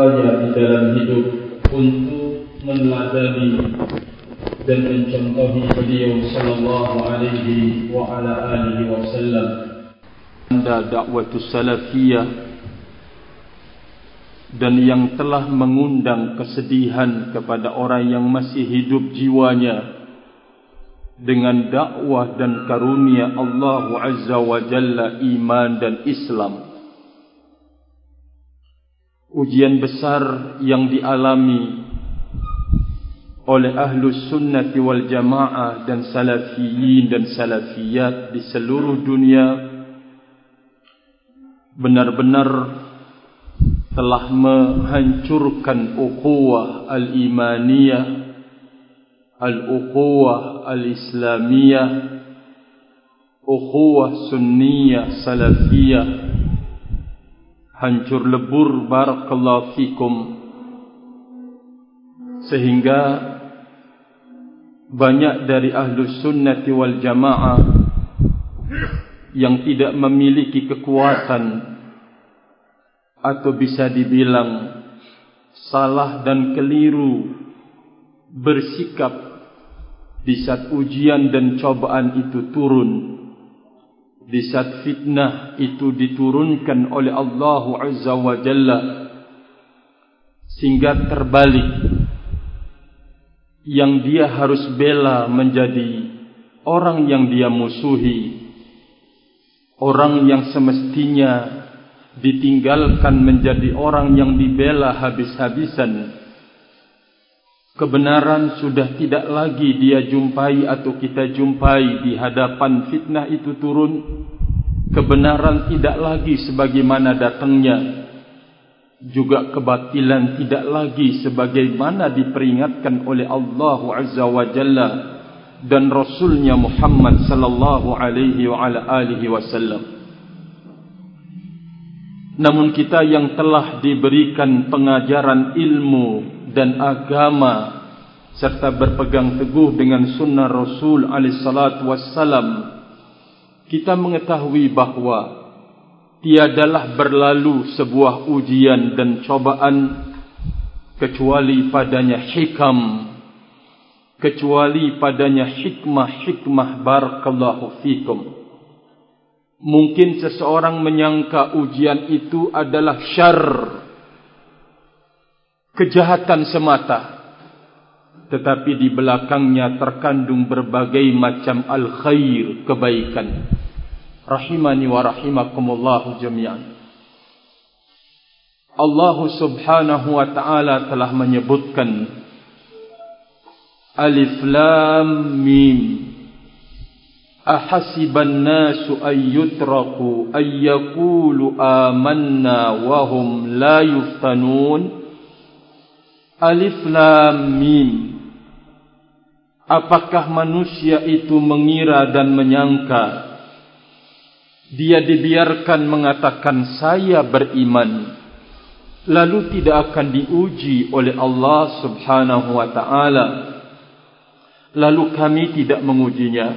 Saya di dalam hidup untuk meneladani dan mencontohi beliau sallallahu alaihi wa ala alihi wasallam anda dakwah salafiyah dan yang telah mengundang kesedihan kepada orang yang masih hidup jiwanya dengan dakwah dan karunia Allah Azza wa Jalla iman dan Islam ujian besar yang dialami oleh ahlus sunnati wal jamaah dan salafiyin dan salafiyat di seluruh dunia benar-benar telah menghancurkan ukhuwah al-imaniyah al-ukhuwah al-islamiyah ukhuwah sunniyah salafiyah hancur lebur barakallahu fikum. Sehingga banyak dari ahlu sunnati wal jamaah yang tidak memiliki kekuatan atau bisa dibilang salah dan keliru bersikap di saat ujian dan cobaan itu turun di saat fitnah itu diturunkan oleh Allah Azza wa Jalla sehingga terbalik. Yang dia harus bela menjadi orang yang dia musuhi orang yang semestinya ditinggalkan menjadi orang yang dibela habis-habisan kebenaran sudah tidak lagi dia jumpai atau kita jumpai di hadapan fitnah itu turun. Kebenaran tidak lagi sebagaimana datangnya. Juga kebatilan tidak lagi sebagaimana diperingatkan oleh Allah Azza wa Jalla dan Rasulnya Muhammad sallallahu alaihi wa ala alihi wasallam. Namun kita yang telah diberikan pengajaran ilmu dan agama serta berpegang teguh dengan sunnah Rasul alaihi salatu wassalam kita mengetahui bahawa tiadalah berlalu sebuah ujian dan cobaan kecuali padanya hikam kecuali padanya hikmah-hikmah barakallahu fikum. Mungkin seseorang menyangka ujian itu adalah syar kejahatan semata tetapi di belakangnya terkandung berbagai macam al-khair kebaikan. Rahimani wa rahimakumullah jami'an. Allah subhanahu wa ta'ala telah menyebutkan Alif Lam Mim. Ahasiban nasu ayyutraku ayyakulu amanna wahum la yuftanun Alif Lam Mim. Apakah manusia itu mengira dan menyangka dia dibiarkan mengatakan saya beriman lalu tidak akan diuji oleh Allah Subhanahu wa taala? Lalu kami tidak mengujinya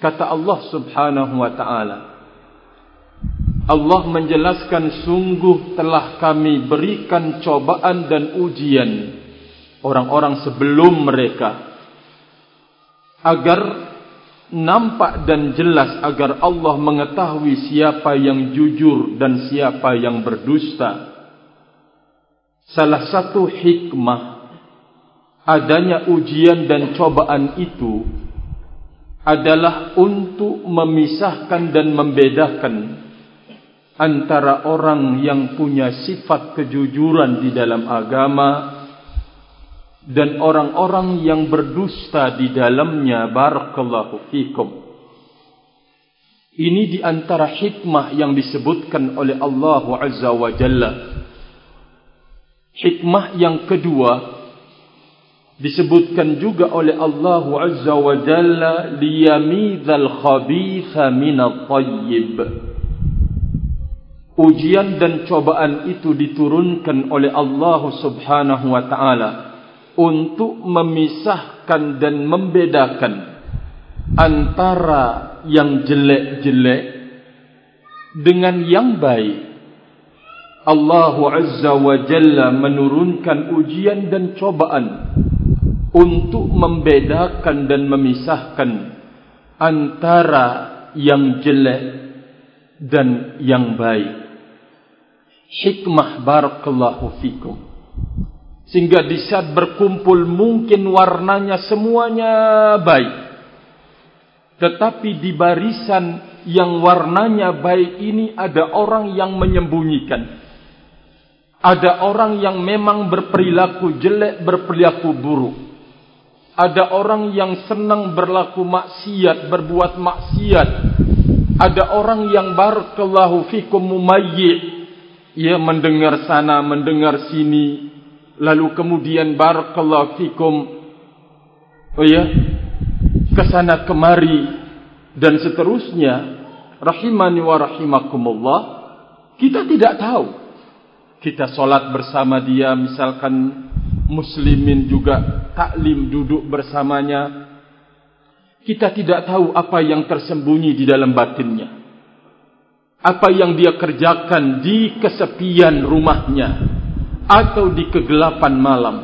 kata Allah Subhanahu wa taala Allah menjelaskan sungguh telah kami berikan cobaan dan ujian orang-orang sebelum mereka agar nampak dan jelas agar Allah mengetahui siapa yang jujur dan siapa yang berdusta. Salah satu hikmah adanya ujian dan cobaan itu adalah untuk memisahkan dan membedakan antara orang yang punya sifat kejujuran di dalam agama dan orang-orang yang berdusta di dalamnya barakallahu fikum. Ini di antara hikmah yang disebutkan oleh Allah Azza wa Jalla. Hikmah yang kedua disebutkan juga oleh Allah Azza wa Jalla liyamidhal khabitha minat tayyib ujian dan cobaan itu diturunkan oleh Allah Subhanahu wa taala untuk memisahkan dan membedakan antara yang jelek-jelek dengan yang baik Allah Azza wa Jalla menurunkan ujian dan cobaan untuk membedakan dan memisahkan antara yang jelek dan yang baik. Hikmah barakallahu fikum. Sehingga di saat berkumpul mungkin warnanya semuanya baik. Tetapi di barisan yang warnanya baik ini ada orang yang menyembunyikan. Ada orang yang memang berperilaku jelek, berperilaku buruk. Ada orang yang senang berlaku maksiat, berbuat maksiat. Ada orang yang barakallahu fikum mumayyi' ia mendengar sana, mendengar sini, lalu kemudian barakallahu fikum, oh ya, kesana kemari. Dan seterusnya, rahimani wa rahimakumullah, kita tidak tahu. Kita solat bersama dia, misalkan muslimin juga taklim duduk bersamanya, kita tidak tahu apa yang tersembunyi di dalam batinnya apa yang dia kerjakan di kesepian rumahnya atau di kegelapan malam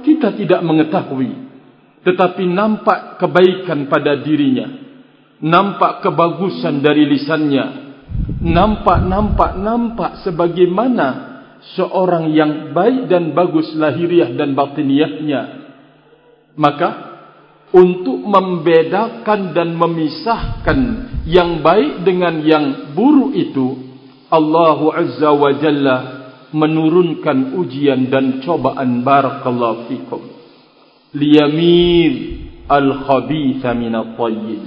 kita tidak mengetahui. Tetapi nampak kebaikan pada dirinya nampak kebagusan dari lisannya nampak nampak nampak sebagaimana seorang yang baik dan bagus lahiriah dan batiniahnya. Maka untuk membedakan dan memisahkan yang baik dengan yang buruk itu Allah Azza wa Jalla menurunkan ujian dan cobaan barakallahu fikum. Liyamir al-khabitha min at-tayyib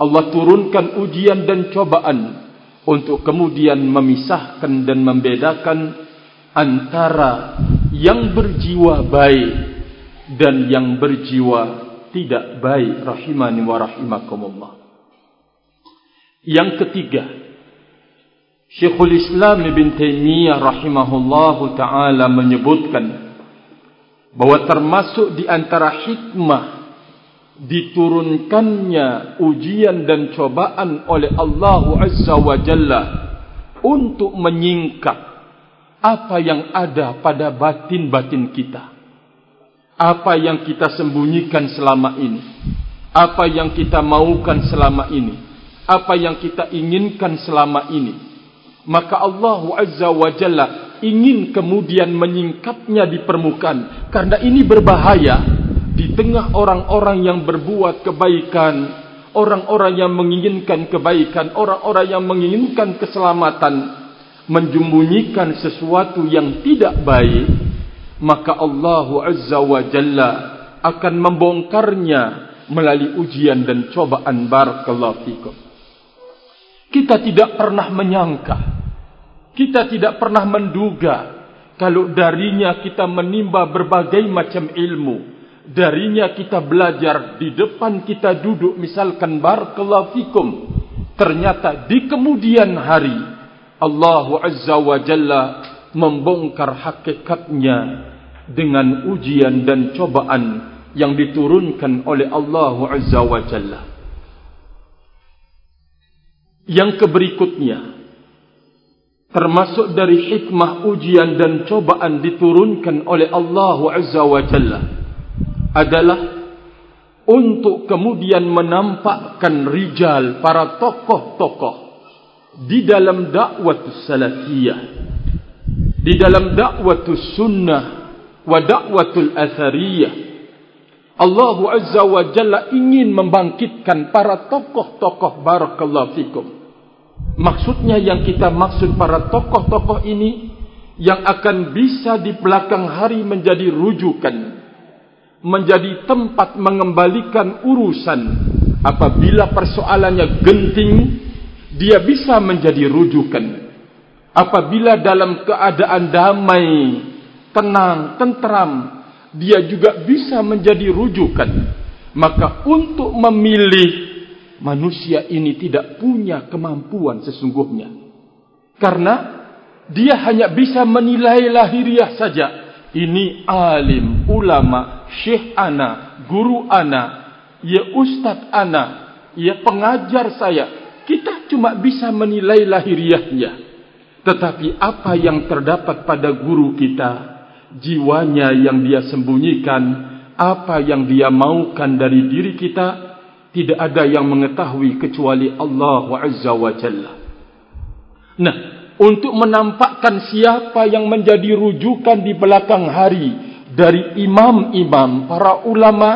Allah turunkan ujian dan cobaan untuk kemudian memisahkan dan membedakan antara yang berjiwa baik dan yang berjiwa tidak baik rahimani wa rahimakumullah. Yang ketiga, Syekhul Islam Ibn Taymiyah rahimahullahu taala menyebutkan bahwa termasuk di antara hikmah diturunkannya ujian dan cobaan oleh Allah Azza wa Jalla untuk menyingkap apa yang ada pada batin-batin kita apa yang kita sembunyikan selama ini? Apa yang kita maukan selama ini? Apa yang kita inginkan selama ini? Maka Allah Azza wa Jalla ingin kemudian menyingkapnya di permukaan. Karena ini berbahaya di tengah orang-orang yang berbuat kebaikan orang-orang yang menginginkan kebaikan orang-orang yang menginginkan keselamatan menjembunyikan sesuatu yang tidak baik maka Allah Azza wa Jalla akan membongkarnya melalui ujian dan cobaan barakallahu fikum. Kita tidak pernah menyangka, kita tidak pernah menduga kalau darinya kita menimba berbagai macam ilmu. Darinya kita belajar di depan kita duduk misalkan barakallahu fikum. Ternyata di kemudian hari Allah Azza wa Jalla membongkar hakikatnya dengan ujian dan cobaan yang diturunkan oleh Allah Azza wa Jalla. Yang keberikutnya termasuk dari hikmah ujian dan cobaan diturunkan oleh Allah Azza wa Jalla adalah untuk kemudian menampakkan rijal para tokoh-tokoh di dalam dakwah salafiyah di dalam dakwah sunnah wa da'watul athariyah Allah Azza wa Jalla ingin membangkitkan para tokoh-tokoh barakallahu fikum. Maksudnya yang kita maksud para tokoh-tokoh ini yang akan bisa di belakang hari menjadi rujukan menjadi tempat mengembalikan urusan. Apabila persoalannya genting dia bisa menjadi rujukan apabila dalam keadaan damai tenang, tenteram, dia juga bisa menjadi rujukan. Maka untuk memilih manusia ini tidak punya kemampuan sesungguhnya. Karena dia hanya bisa menilai lahiriah saja. Ini alim, ulama, syekh ana, guru ana, ya ustaz ana, ya pengajar saya. Kita cuma bisa menilai lahiriahnya. Tetapi apa yang terdapat pada guru kita, jiwanya yang dia sembunyikan, apa yang dia maukan dari diri kita, tidak ada yang mengetahui kecuali Allah Azza wa Jalla. Nah, untuk menampakkan siapa yang menjadi rujukan di belakang hari dari imam-imam para ulama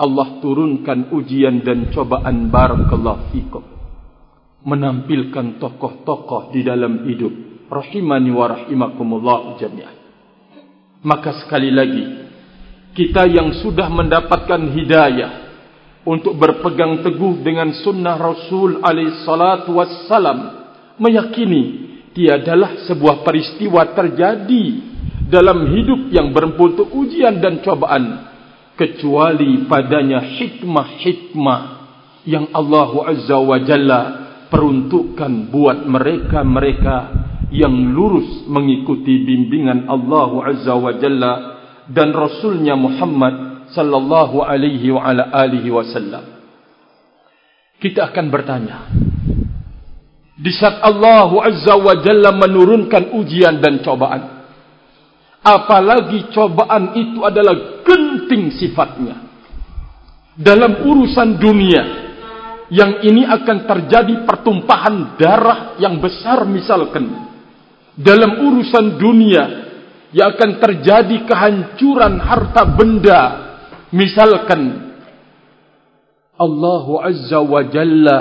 Allah turunkan ujian dan cobaan barakallahu fikum menampilkan tokoh-tokoh di dalam hidup. Rahimani wa rahimakumullah jami'an maka sekali lagi kita yang sudah mendapatkan hidayah untuk berpegang teguh dengan sunnah Rasul alaihi salatu wassalam meyakini tiadalah sebuah peristiwa terjadi dalam hidup yang berbentuk ujian dan cobaan kecuali padanya hikmah-hikmah yang Allah Azza wa Jalla peruntukkan buat mereka-mereka yang lurus mengikuti bimbingan Allah Azza wa Jalla dan Rasulnya Muhammad sallallahu alaihi wa ala alihi wasallam. Kita akan bertanya, di saat Allah Azza wa Jalla menurunkan ujian dan cobaan. Apalagi cobaan itu adalah genting sifatnya. Dalam urusan dunia, yang ini akan terjadi pertumpahan darah yang besar misalkan. Dalam urusan dunia, yang akan terjadi kehancuran harta benda misalkan. Allah Azza wa Jalla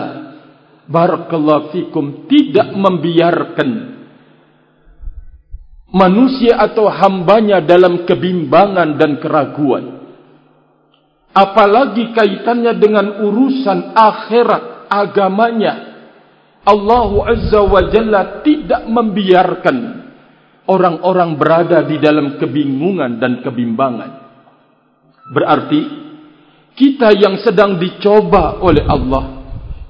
barakallahu fikum tidak membiarkan manusia atau hambanya dalam kebimbangan dan keraguan apalagi kaitannya dengan urusan akhirat agamanya. Allah Azza wa Jalla tidak membiarkan orang-orang berada di dalam kebingungan dan kebimbangan. Berarti kita yang sedang dicoba oleh Allah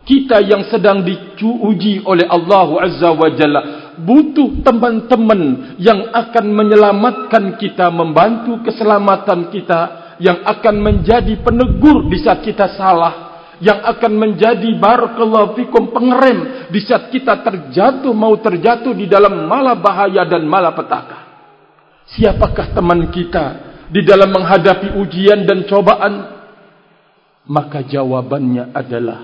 kita yang sedang diuji oleh Allah Azza wa Jalla butuh teman-teman yang akan menyelamatkan kita membantu keselamatan kita yang akan menjadi penegur di saat kita salah yang akan menjadi barakallahu fikum pengerem di saat kita terjatuh mau terjatuh di dalam malah bahaya dan malah petaka. Siapakah teman kita di dalam menghadapi ujian dan cobaan? Maka jawabannya adalah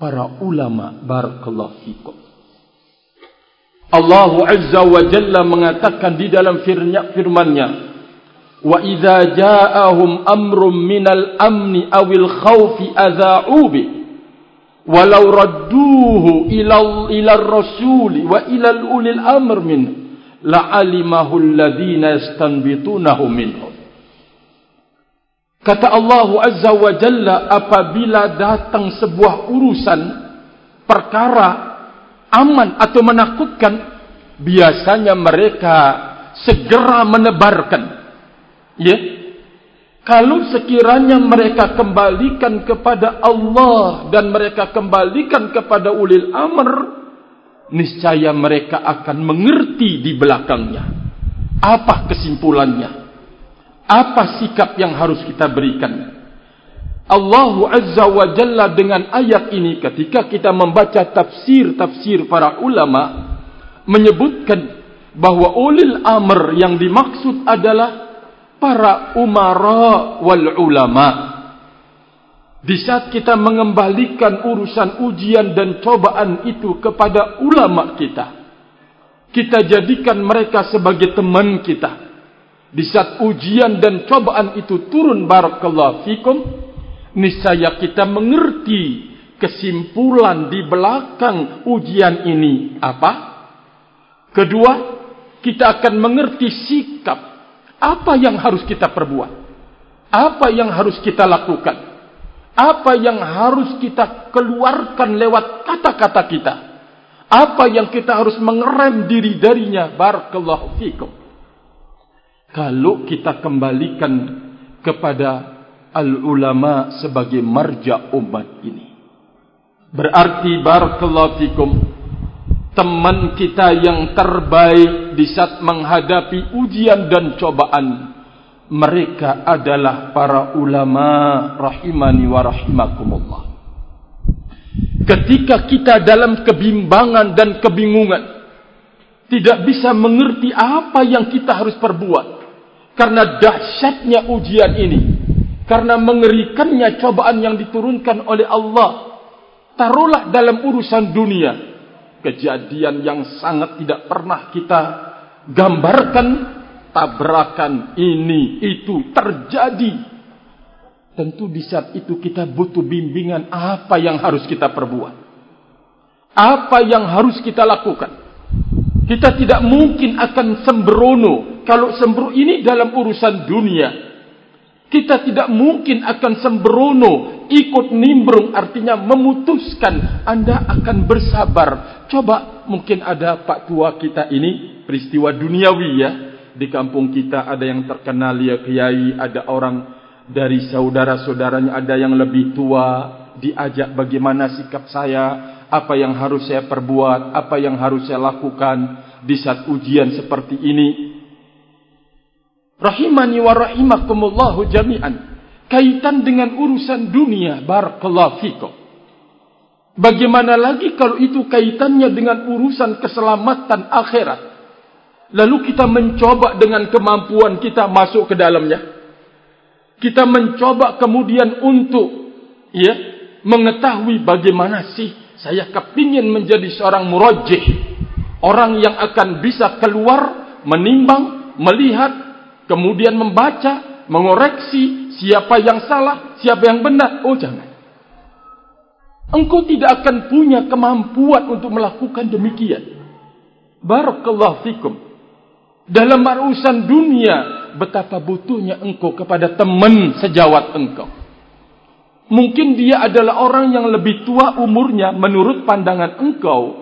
para ulama barakallahu fikum. Allah Azza wa Jalla mengatakan di dalam firman-Nya ja'ahum amrun minal amni awil khawfi adza'u bi. Walau radduhu ila ila ar-rasul wa ila ulil amr min la'alimahu alladhina yastanbitunahu minhum Kata Allah Azza wa Jalla apabila datang sebuah urusan perkara aman atau menakutkan biasanya mereka segera menebarkan ya. Kalau sekiranya mereka kembalikan kepada Allah dan mereka kembalikan kepada ulil amr niscaya mereka akan mengerti di belakangnya. Apa kesimpulannya? Apa sikap yang harus kita berikan? Allah Azza wa Jalla dengan ayat ini ketika kita membaca tafsir-tafsir para ulama menyebutkan bahawa ulil amr yang dimaksud adalah para umara wal ulama. Di saat kita mengembalikan urusan ujian dan cobaan itu kepada ulama kita, kita jadikan mereka sebagai teman kita. Di saat ujian dan cobaan itu turun barakallahu fikum, niscaya kita mengerti kesimpulan di belakang ujian ini apa? Kedua, kita akan mengerti sikap apa yang harus kita perbuat. Apa yang harus kita lakukan? Apa yang harus kita keluarkan lewat kata-kata kita? Apa yang kita harus mengerem diri darinya? Barakallahu fikum kalau kita kembalikan kepada al-ulama sebagai marja umat ini. Berarti barakallahu fikum teman kita yang terbaik di saat menghadapi ujian dan cobaan. Mereka adalah para ulama rahimani wa rahimakumullah. Ketika kita dalam kebimbangan dan kebingungan tidak bisa mengerti apa yang kita harus perbuat. Karena dahsyatnya ujian ini karena mengerikannya cobaan yang diturunkan oleh Allah taruhlah dalam urusan dunia kejadian yang sangat tidak pernah kita gambarkan tabrakan ini itu terjadi. Tentu di saat itu kita butuh bimbingan apa yang harus kita perbuat? Apa yang harus kita lakukan? Kita tidak mungkin akan sembrono. Kalau sembrono ini dalam urusan dunia. Kita tidak mungkin akan sembrono ikut nimbrung artinya memutuskan Anda akan bersabar. Coba mungkin ada Pak tua kita ini peristiwa duniawi ya. Di kampung kita ada yang terkenal ya kiai, ada orang dari saudara-saudaranya ada yang lebih tua diajak bagaimana sikap saya apa yang harus saya perbuat, apa yang harus saya lakukan di saat ujian seperti ini. Rahimani wa rahimakumullahu jami'an. Kaitan dengan urusan dunia, barakallahu fikum. Bagaimana lagi kalau itu kaitannya dengan urusan keselamatan akhirat? Lalu kita mencoba dengan kemampuan kita masuk ke dalamnya. Kita mencoba kemudian untuk ya, mengetahui bagaimana sih saya kepingin menjadi seorang murajih. Orang yang akan bisa keluar, menimbang, melihat, kemudian membaca, mengoreksi siapa yang salah, siapa yang benar. Oh jangan. Engkau tidak akan punya kemampuan untuk melakukan demikian. Barakallahu fikum. Dalam urusan dunia, betapa butuhnya engkau kepada teman sejawat engkau. Mungkin dia adalah orang yang lebih tua umurnya menurut pandangan engkau.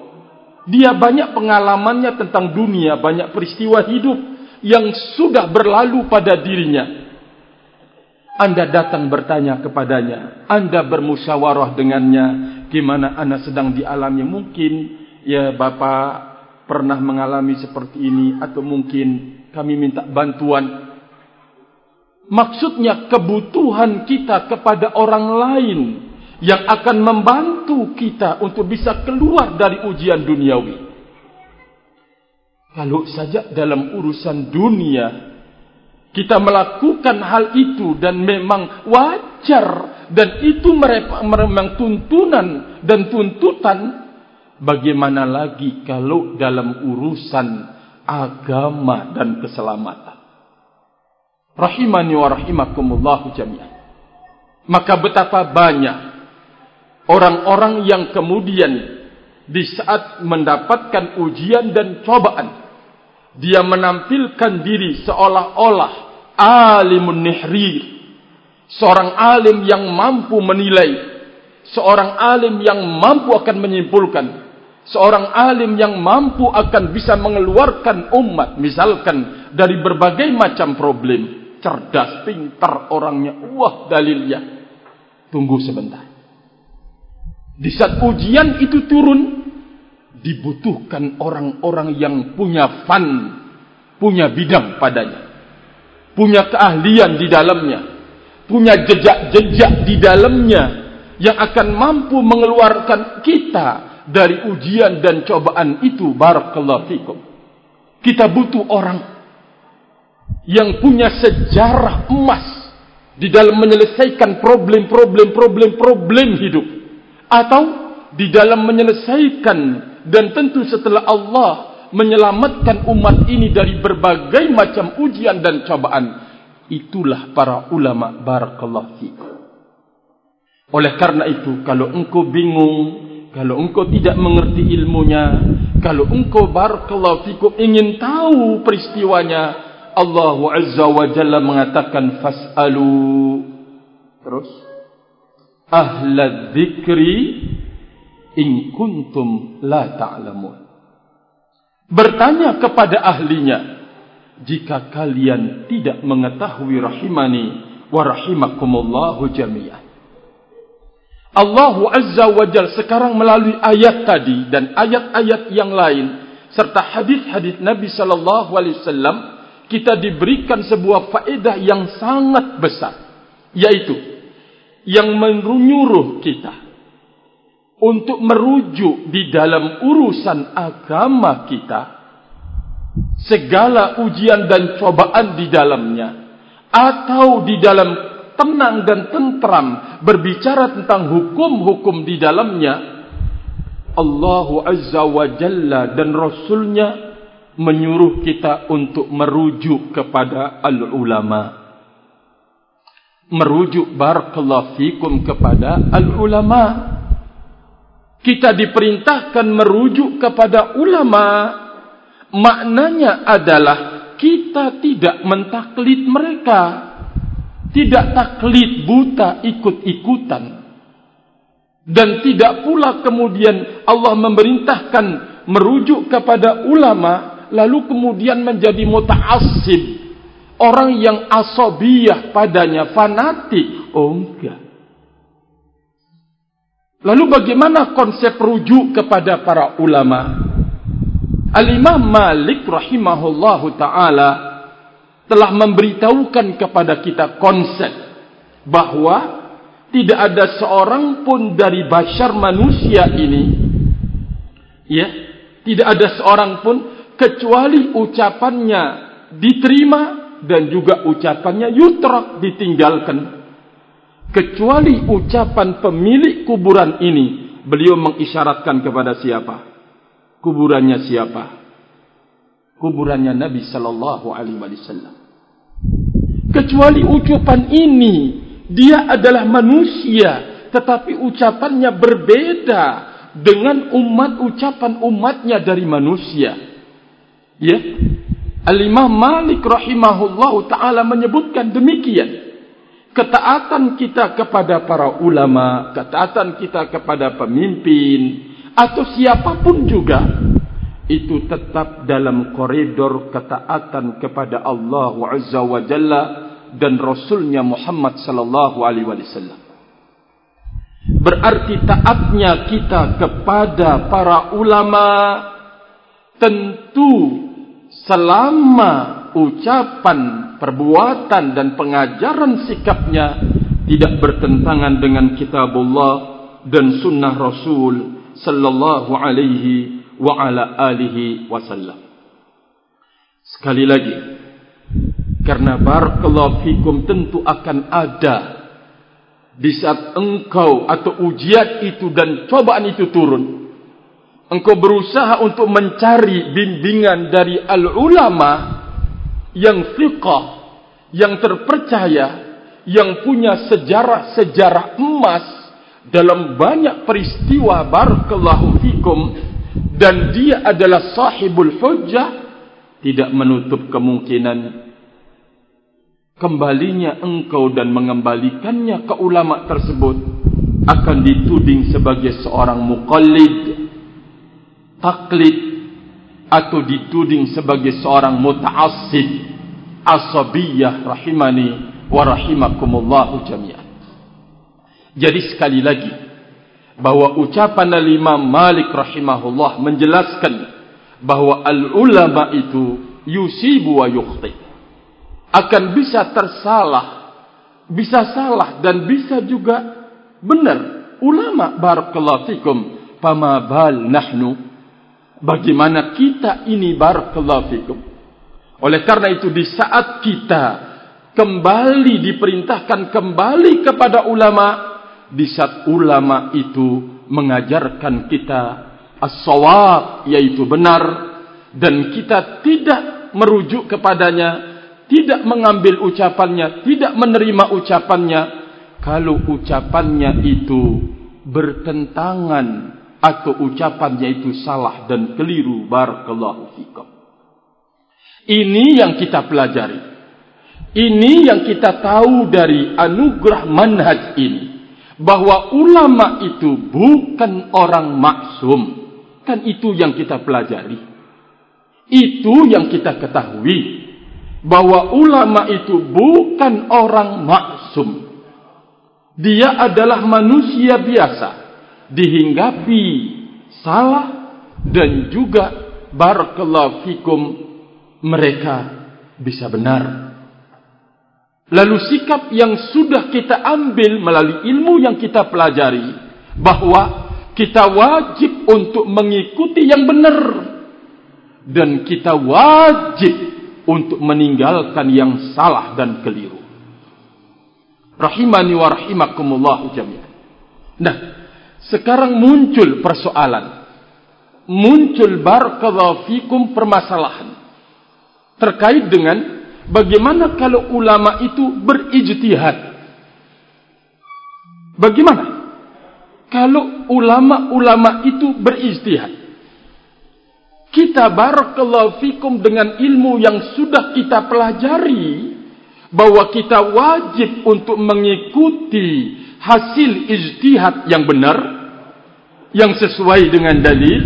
Dia banyak pengalamannya tentang dunia, banyak peristiwa hidup yang sudah berlalu pada dirinya. Anda datang bertanya kepadanya, Anda bermusyawarah dengannya, gimana Anda sedang dialami mungkin ya Bapak pernah mengalami seperti ini atau mungkin kami minta bantuan Maksudnya kebutuhan kita kepada orang lain yang akan membantu kita untuk bisa keluar dari ujian duniawi. Kalau saja dalam urusan dunia kita melakukan hal itu dan memang wajar. Dan itu memang tuntunan dan tuntutan. Bagaimana lagi kalau dalam urusan agama dan keselamatan? Rahimani wa rahimakumullahu jami'an. Maka betapa banyak orang-orang yang kemudian di saat mendapatkan ujian dan cobaan dia menampilkan diri seolah-olah alimun nihrir. Seorang alim yang mampu menilai. Seorang alim yang mampu akan menyimpulkan. Seorang alim yang mampu akan bisa mengeluarkan umat. Misalkan dari berbagai macam problem. Cerdas, pintar orangnya, wah dalilnya. Tunggu sebentar. Di saat ujian itu turun, dibutuhkan orang-orang yang punya fan, punya bidang padanya. Punya keahlian di dalamnya. Punya jejak-jejak di dalamnya. Yang akan mampu mengeluarkan kita dari ujian dan cobaan itu. Barakallahu fikum. Kita butuh orang yang punya sejarah emas di dalam menyelesaikan problem-problem problem-problem hidup atau di dalam menyelesaikan dan tentu setelah Allah menyelamatkan umat ini dari berbagai macam ujian dan cobaan itulah para ulama barakallahu fi oleh karena itu kalau engkau bingung kalau engkau tidak mengerti ilmunya kalau engkau barakallahu fikum ingin tahu peristiwanya Allah Azza wa Jalla mengatakan fas'alu. Terus? Ahla dzikri in kuntum la ta'lamun. Bertanya kepada ahlinya jika kalian tidak mengetahui rahimani wa rahimakumullahu jami'an. Allah Azza wa Jalla sekarang melalui ayat tadi dan ayat-ayat yang lain serta hadis-hadis Nabi sallallahu alaihi wasallam kita diberikan sebuah faedah yang sangat besar yaitu yang menyuruh kita untuk merujuk di dalam urusan agama kita segala ujian dan cobaan di dalamnya atau di dalam tenang dan tentram berbicara tentang hukum-hukum di dalamnya Allah Azza wa Jalla dan Rasulnya menyuruh kita untuk merujuk kepada al-ulama. Merujuk barakallahu fikum kepada al-ulama kita diperintahkan merujuk kepada ulama. Maknanya adalah kita tidak mentaklid mereka. Tidak taklid buta ikut-ikutan. Dan tidak pula kemudian Allah memerintahkan merujuk kepada ulama lalu kemudian menjadi muta'assib. Orang yang asabiyah padanya fanatik. Oh enggak lalu bagaimana konsep rujuk kepada para ulama? Al-Imam Malik rahimahullahu taala telah memberitahukan kepada kita konsep bahawa tidak ada seorang pun dari bashar manusia ini ya tidak ada seorang pun kecuali ucapannya diterima dan juga ucapannya yutrak ditinggalkan kecuali ucapan pemilik kuburan ini beliau mengisyaratkan kepada siapa kuburannya siapa? Kuburannya Nabi sallallahu alaihi wasallam. Kecuali ucapan ini, dia adalah manusia, tetapi ucapannya berbeda dengan umat ucapan umatnya dari manusia. Ya. Al-Imam Malik rahimahullahu taala menyebutkan demikian. Ketaatan kita kepada para ulama, ketaatan kita kepada pemimpin, atau siapapun juga itu tetap dalam koridor ketaatan kepada Allah Azza wa Jalla dan Rasulnya Muhammad sallallahu alaihi wasallam. Berarti taatnya kita kepada para ulama tentu selama ucapan, perbuatan dan pengajaran sikapnya tidak bertentangan dengan kitabullah dan sunnah Rasul sallallahu alaihi wa ala alihi wasallam. Sekali lagi, karena barakallahu fikum tentu akan ada di saat engkau atau ujian itu dan cobaan itu turun. Engkau berusaha untuk mencari bimbingan dari al-ulama yang fiqah, yang terpercaya, yang punya sejarah-sejarah emas dalam banyak peristiwa barakallahu fikum dan dia adalah sahibul hujjah tidak menutup kemungkinan kembalinya engkau dan mengembalikannya ke ulama tersebut akan dituding sebagai seorang muqallid taklid atau dituding sebagai seorang muta'assib asabiyah rahimani wa rahimakumullahu jami'an jadi sekali lagi bahwa ucapan al-Imam Malik rahimahullah menjelaskan bahwa al-ulama itu yusibu wa yukhti akan bisa tersalah bisa salah dan bisa juga benar. Ulama barakallahu fikum fama bal nahnu bagaimana kita ini barakallahu fikum. Oleh karena itu di saat kita kembali diperintahkan kembali kepada ulama di saat ulama itu mengajarkan kita as-sawab yaitu benar dan kita tidak merujuk kepadanya tidak mengambil ucapannya tidak menerima ucapannya kalau ucapannya itu bertentangan atau ucapannya itu salah dan keliru barakallahu fikum ini yang kita pelajari ini yang kita tahu dari anugerah manhaj ini bahwa ulama itu bukan orang maksum. Kan itu yang kita pelajari. Itu yang kita ketahui. Bahwa ulama itu bukan orang maksum. Dia adalah manusia biasa. Dihinggapi salah dan juga barakallahu fikum mereka bisa benar. Lalu sikap yang sudah kita ambil melalui ilmu yang kita pelajari bahwa kita wajib untuk mengikuti yang benar dan kita wajib untuk meninggalkan yang salah dan keliru. Rahimani wa rahimakumullah jami'an. Nah, sekarang muncul persoalan. Muncul barakallahu fikum permasalahan. Terkait dengan bagaimana kalau ulama itu berijtihad. Bagaimana? Kalau ulama-ulama itu berijtihad. Kita barakallahu fikum dengan ilmu yang sudah kita pelajari bahwa kita wajib untuk mengikuti hasil ijtihad yang benar yang sesuai dengan dalil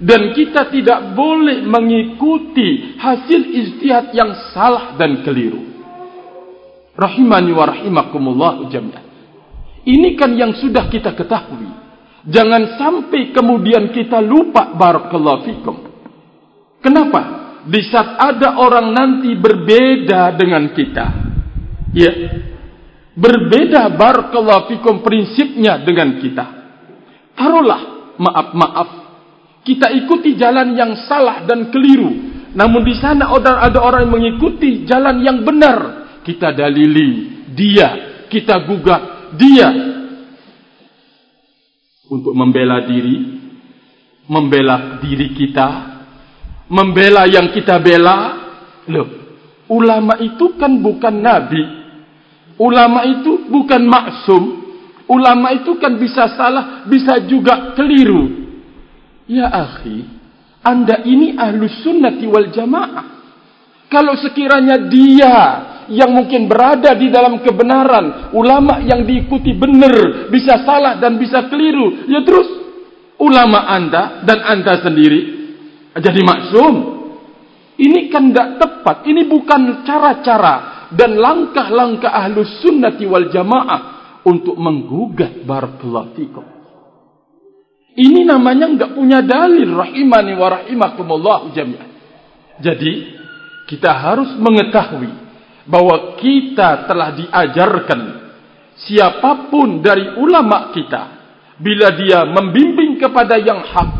dan kita tidak boleh mengikuti hasil ijtihad yang salah dan keliru rahimani wa rahimakumullah jami'an ini kan yang sudah kita ketahui jangan sampai kemudian kita lupa barakallahu fikum kenapa di saat ada orang nanti berbeda dengan kita. Ya. Berbeda barakallahu fikum prinsipnya dengan kita. Taruhlah maaf-maaf kita ikuti jalan yang salah dan keliru. Namun di sana ada orang yang mengikuti jalan yang benar. Kita dalili dia, kita gugat dia untuk membela diri, membela diri kita, membela yang kita bela. Loh, ulama itu kan bukan nabi. Ulama itu bukan maksum. Ulama itu kan bisa salah, bisa juga keliru. Ya akhi, anda ini ahlus sunnati wal jamaah. Kalau sekiranya dia yang mungkin berada di dalam kebenaran, ulama yang diikuti benar, bisa salah dan bisa keliru, ya terus ulama anda dan anda sendiri jadi maksum. Ini kan tidak tepat. Ini bukan cara-cara dan langkah-langkah ahlus sunnati wal jamaah untuk menggugat barakallahu. Ini namanya tidak punya dalil rahimani wa rahimakumullah jami'ah. Jadi kita harus mengetahui bahwa kita telah diajarkan siapapun dari ulama kita bila dia membimbing kepada yang hak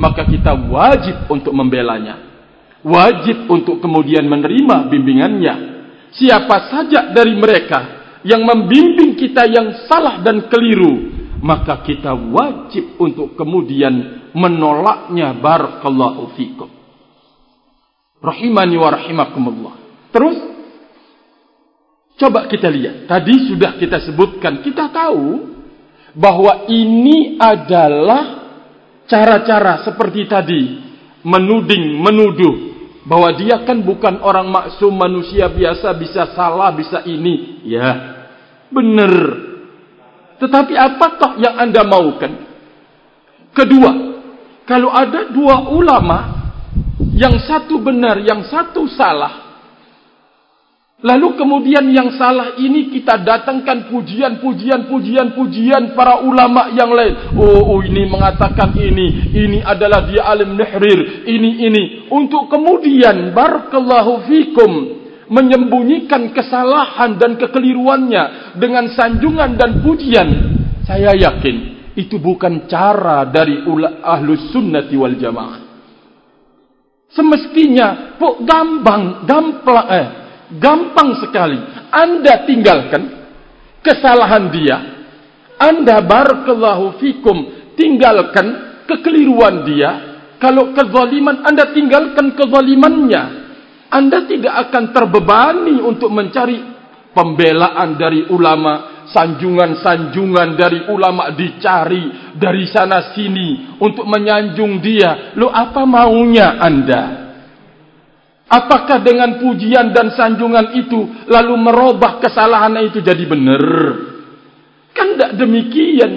maka kita wajib untuk membelanya. Wajib untuk kemudian menerima bimbingannya. Siapa saja dari mereka yang membimbing kita yang salah dan keliru, maka kita wajib untuk kemudian menolaknya barakallahu fikum. Rahimani wa rahimakumullah. Terus coba kita lihat. Tadi sudah kita sebutkan, kita tahu bahwa ini adalah cara-cara seperti tadi menuding, menuduh bahwa dia kan bukan orang maksum manusia biasa bisa salah, bisa ini. Ya, benar. Tetapi apa toh yang anda maukan? Kedua, kalau ada dua ulama yang satu benar, yang satu salah, Lalu kemudian yang salah ini kita datangkan pujian, pujian, pujian, pujian para ulama yang lain. Oh, oh ini mengatakan ini, ini adalah dia alim nihrir, ini, ini. Untuk kemudian, barakallahu fikum, menyembunyikan kesalahan dan kekeliruannya dengan sanjungan dan pujian. Saya yakin, itu bukan cara dari ahlus sunnati wal jamaah. Semestinya, pok gampang, gampang, eh, gampang sekali. Anda tinggalkan kesalahan dia. Anda barakallahu fikum tinggalkan kekeliruan dia. Kalau kezaliman anda tinggalkan kezalimannya. Anda tidak akan terbebani untuk mencari pembelaan dari ulama sanjungan-sanjungan dari ulama dicari dari sana sini untuk menyanjung dia. Lo apa maunya anda Apakah dengan pujian dan sanjungan itu lalu merubah kesalahan itu jadi benar? Kan tidak demikian.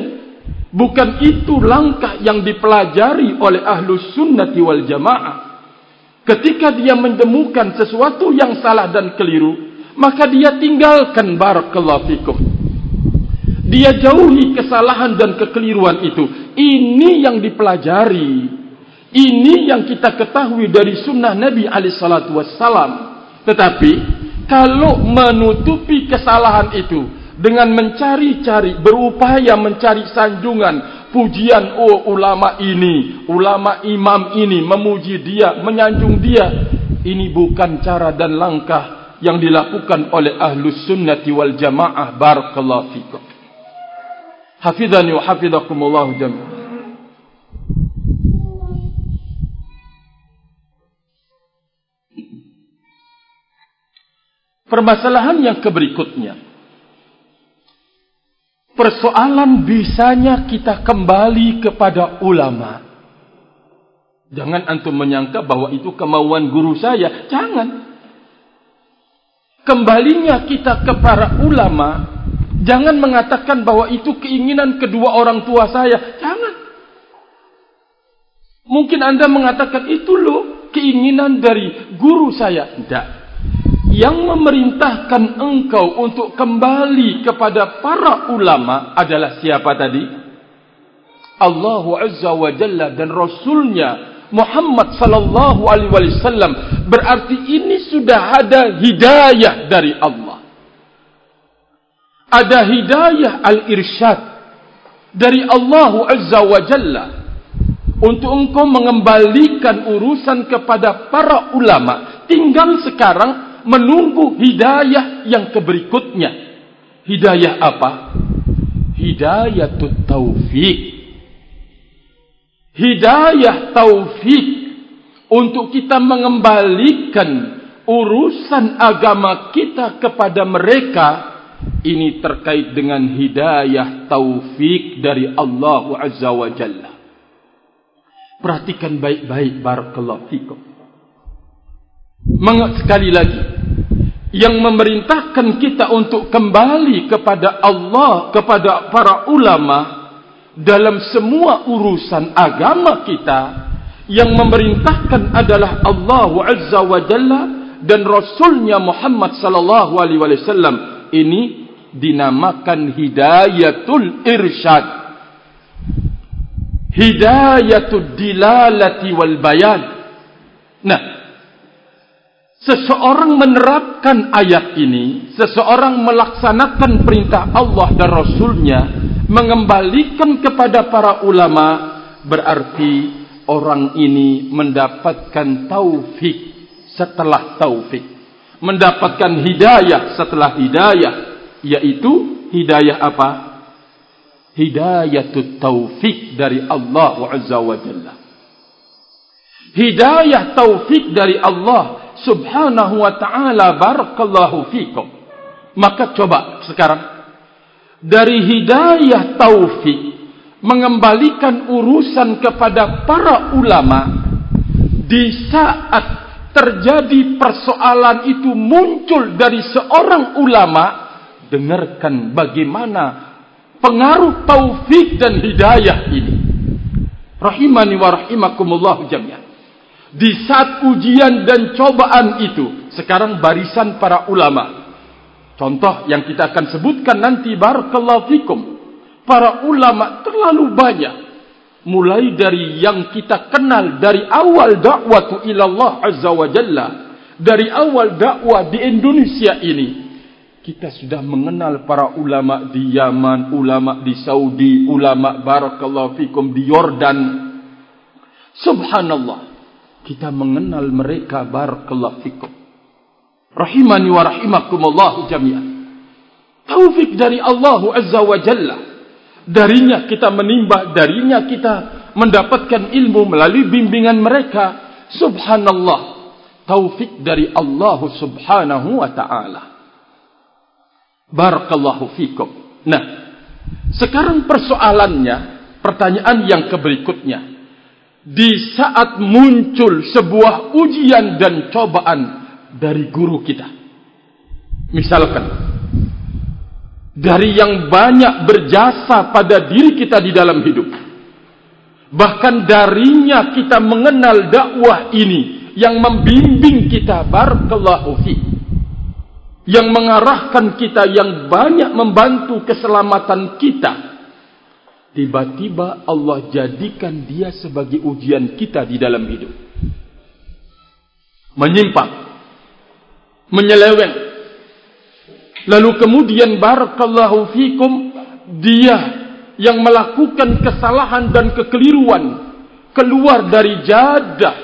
Bukan itu langkah yang dipelajari oleh ahlu sunnati wal jamaah. Ketika dia menemukan sesuatu yang salah dan keliru, maka dia tinggalkan barakallahu fikum. Dia jauhi kesalahan dan kekeliruan itu. Ini yang dipelajari. Ini yang kita ketahui dari sunnah Nabi alaihissalatu wassalam. Tetapi kalau menutupi kesalahan itu dengan mencari-cari, berupaya mencari sanjungan, pujian oh ulama ini, ulama imam ini memuji dia, menyanjung dia. Ini bukan cara dan langkah yang dilakukan oleh ahlus sunnati wal jamaah barakallahu fikum. Hafizani wa hafizakumullah jami'an. Permasalahan yang keberikutnya. Persoalan bisanya kita kembali kepada ulama. Jangan antum menyangka bahwa itu kemauan guru saya. Jangan. Kembalinya kita kepada ulama. Jangan mengatakan bahwa itu keinginan kedua orang tua saya. Jangan. Mungkin anda mengatakan itu loh keinginan dari guru saya. Tidak yang memerintahkan engkau untuk kembali kepada para ulama adalah siapa tadi? Allah Azza wa Jalla dan Rasulnya Muhammad sallallahu alaihi wasallam berarti ini sudah ada hidayah dari Allah. Ada hidayah al-irsyad dari Allah Azza wa Jalla untuk engkau mengembalikan urusan kepada para ulama. Tinggal sekarang menunggu hidayah yang keberikutnya. Hidayah apa? Hidayah taufik. Hidayah taufik untuk kita mengembalikan urusan agama kita kepada mereka ini terkait dengan hidayah taufik dari Allah Azza wa Jalla. Perhatikan baik-baik barakallahu fikum sekali lagi. Yang memerintahkan kita untuk kembali kepada Allah kepada para ulama dalam semua urusan agama kita yang memerintahkan adalah Allah Azza wa Jalla dan Rasulnya Muhammad sallallahu alaihi wasallam. Ini dinamakan hidayatul irsyad. Hidayatul dilalati wal bayan. Nah Seseorang menerapkan ayat ini, seseorang melaksanakan perintah Allah dan Rasulnya, mengembalikan kepada para ulama, berarti orang ini mendapatkan taufik setelah taufik. Mendapatkan hidayah setelah hidayah, yaitu hidayah apa? Hidayah taufik dari Allah Azza wa Jalla. Hidayah taufik dari Allah subhanahu wa ta'ala barakallahu fikum. Maka coba sekarang. Dari hidayah taufik. Mengembalikan urusan kepada para ulama. Di saat terjadi persoalan itu muncul dari seorang ulama. Dengarkan bagaimana pengaruh taufik dan hidayah ini. Rahimani wa rahimakumullah jami'an di saat ujian dan cobaan itu sekarang barisan para ulama. Contoh yang kita akan sebutkan nanti barakallahu fikum. Para ulama terlalu banyak. Mulai dari yang kita kenal dari awal dakwah ila Allah azza wa jalla dari awal dakwah di Indonesia ini kita sudah mengenal para ulama di Yaman, ulama di Saudi, ulama barakallahu fikum di Yordan. Subhanallah kita mengenal mereka barakallahu fikum. Rahimani wa rahimakumullah jami'an. Taufik dari Allah azza wa jalla. Darinya kita menimba darinya kita mendapatkan ilmu melalui bimbingan mereka. Subhanallah. Taufik dari Allah subhanahu wa ta'ala. Barakallahu fikum. Nah sekarang persoalannya pertanyaan yang keberikutnya di saat muncul sebuah ujian dan cobaan dari guru kita. Misalkan, dari yang banyak berjasa pada diri kita di dalam hidup. Bahkan darinya kita mengenal dakwah ini yang membimbing kita barakallahu fi yang mengarahkan kita yang banyak membantu keselamatan kita tiba-tiba Allah jadikan dia sebagai ujian kita di dalam hidup. Menyimpang, menyeleweng. Lalu kemudian barakallahu fikum dia yang melakukan kesalahan dan kekeliruan keluar dari jadah,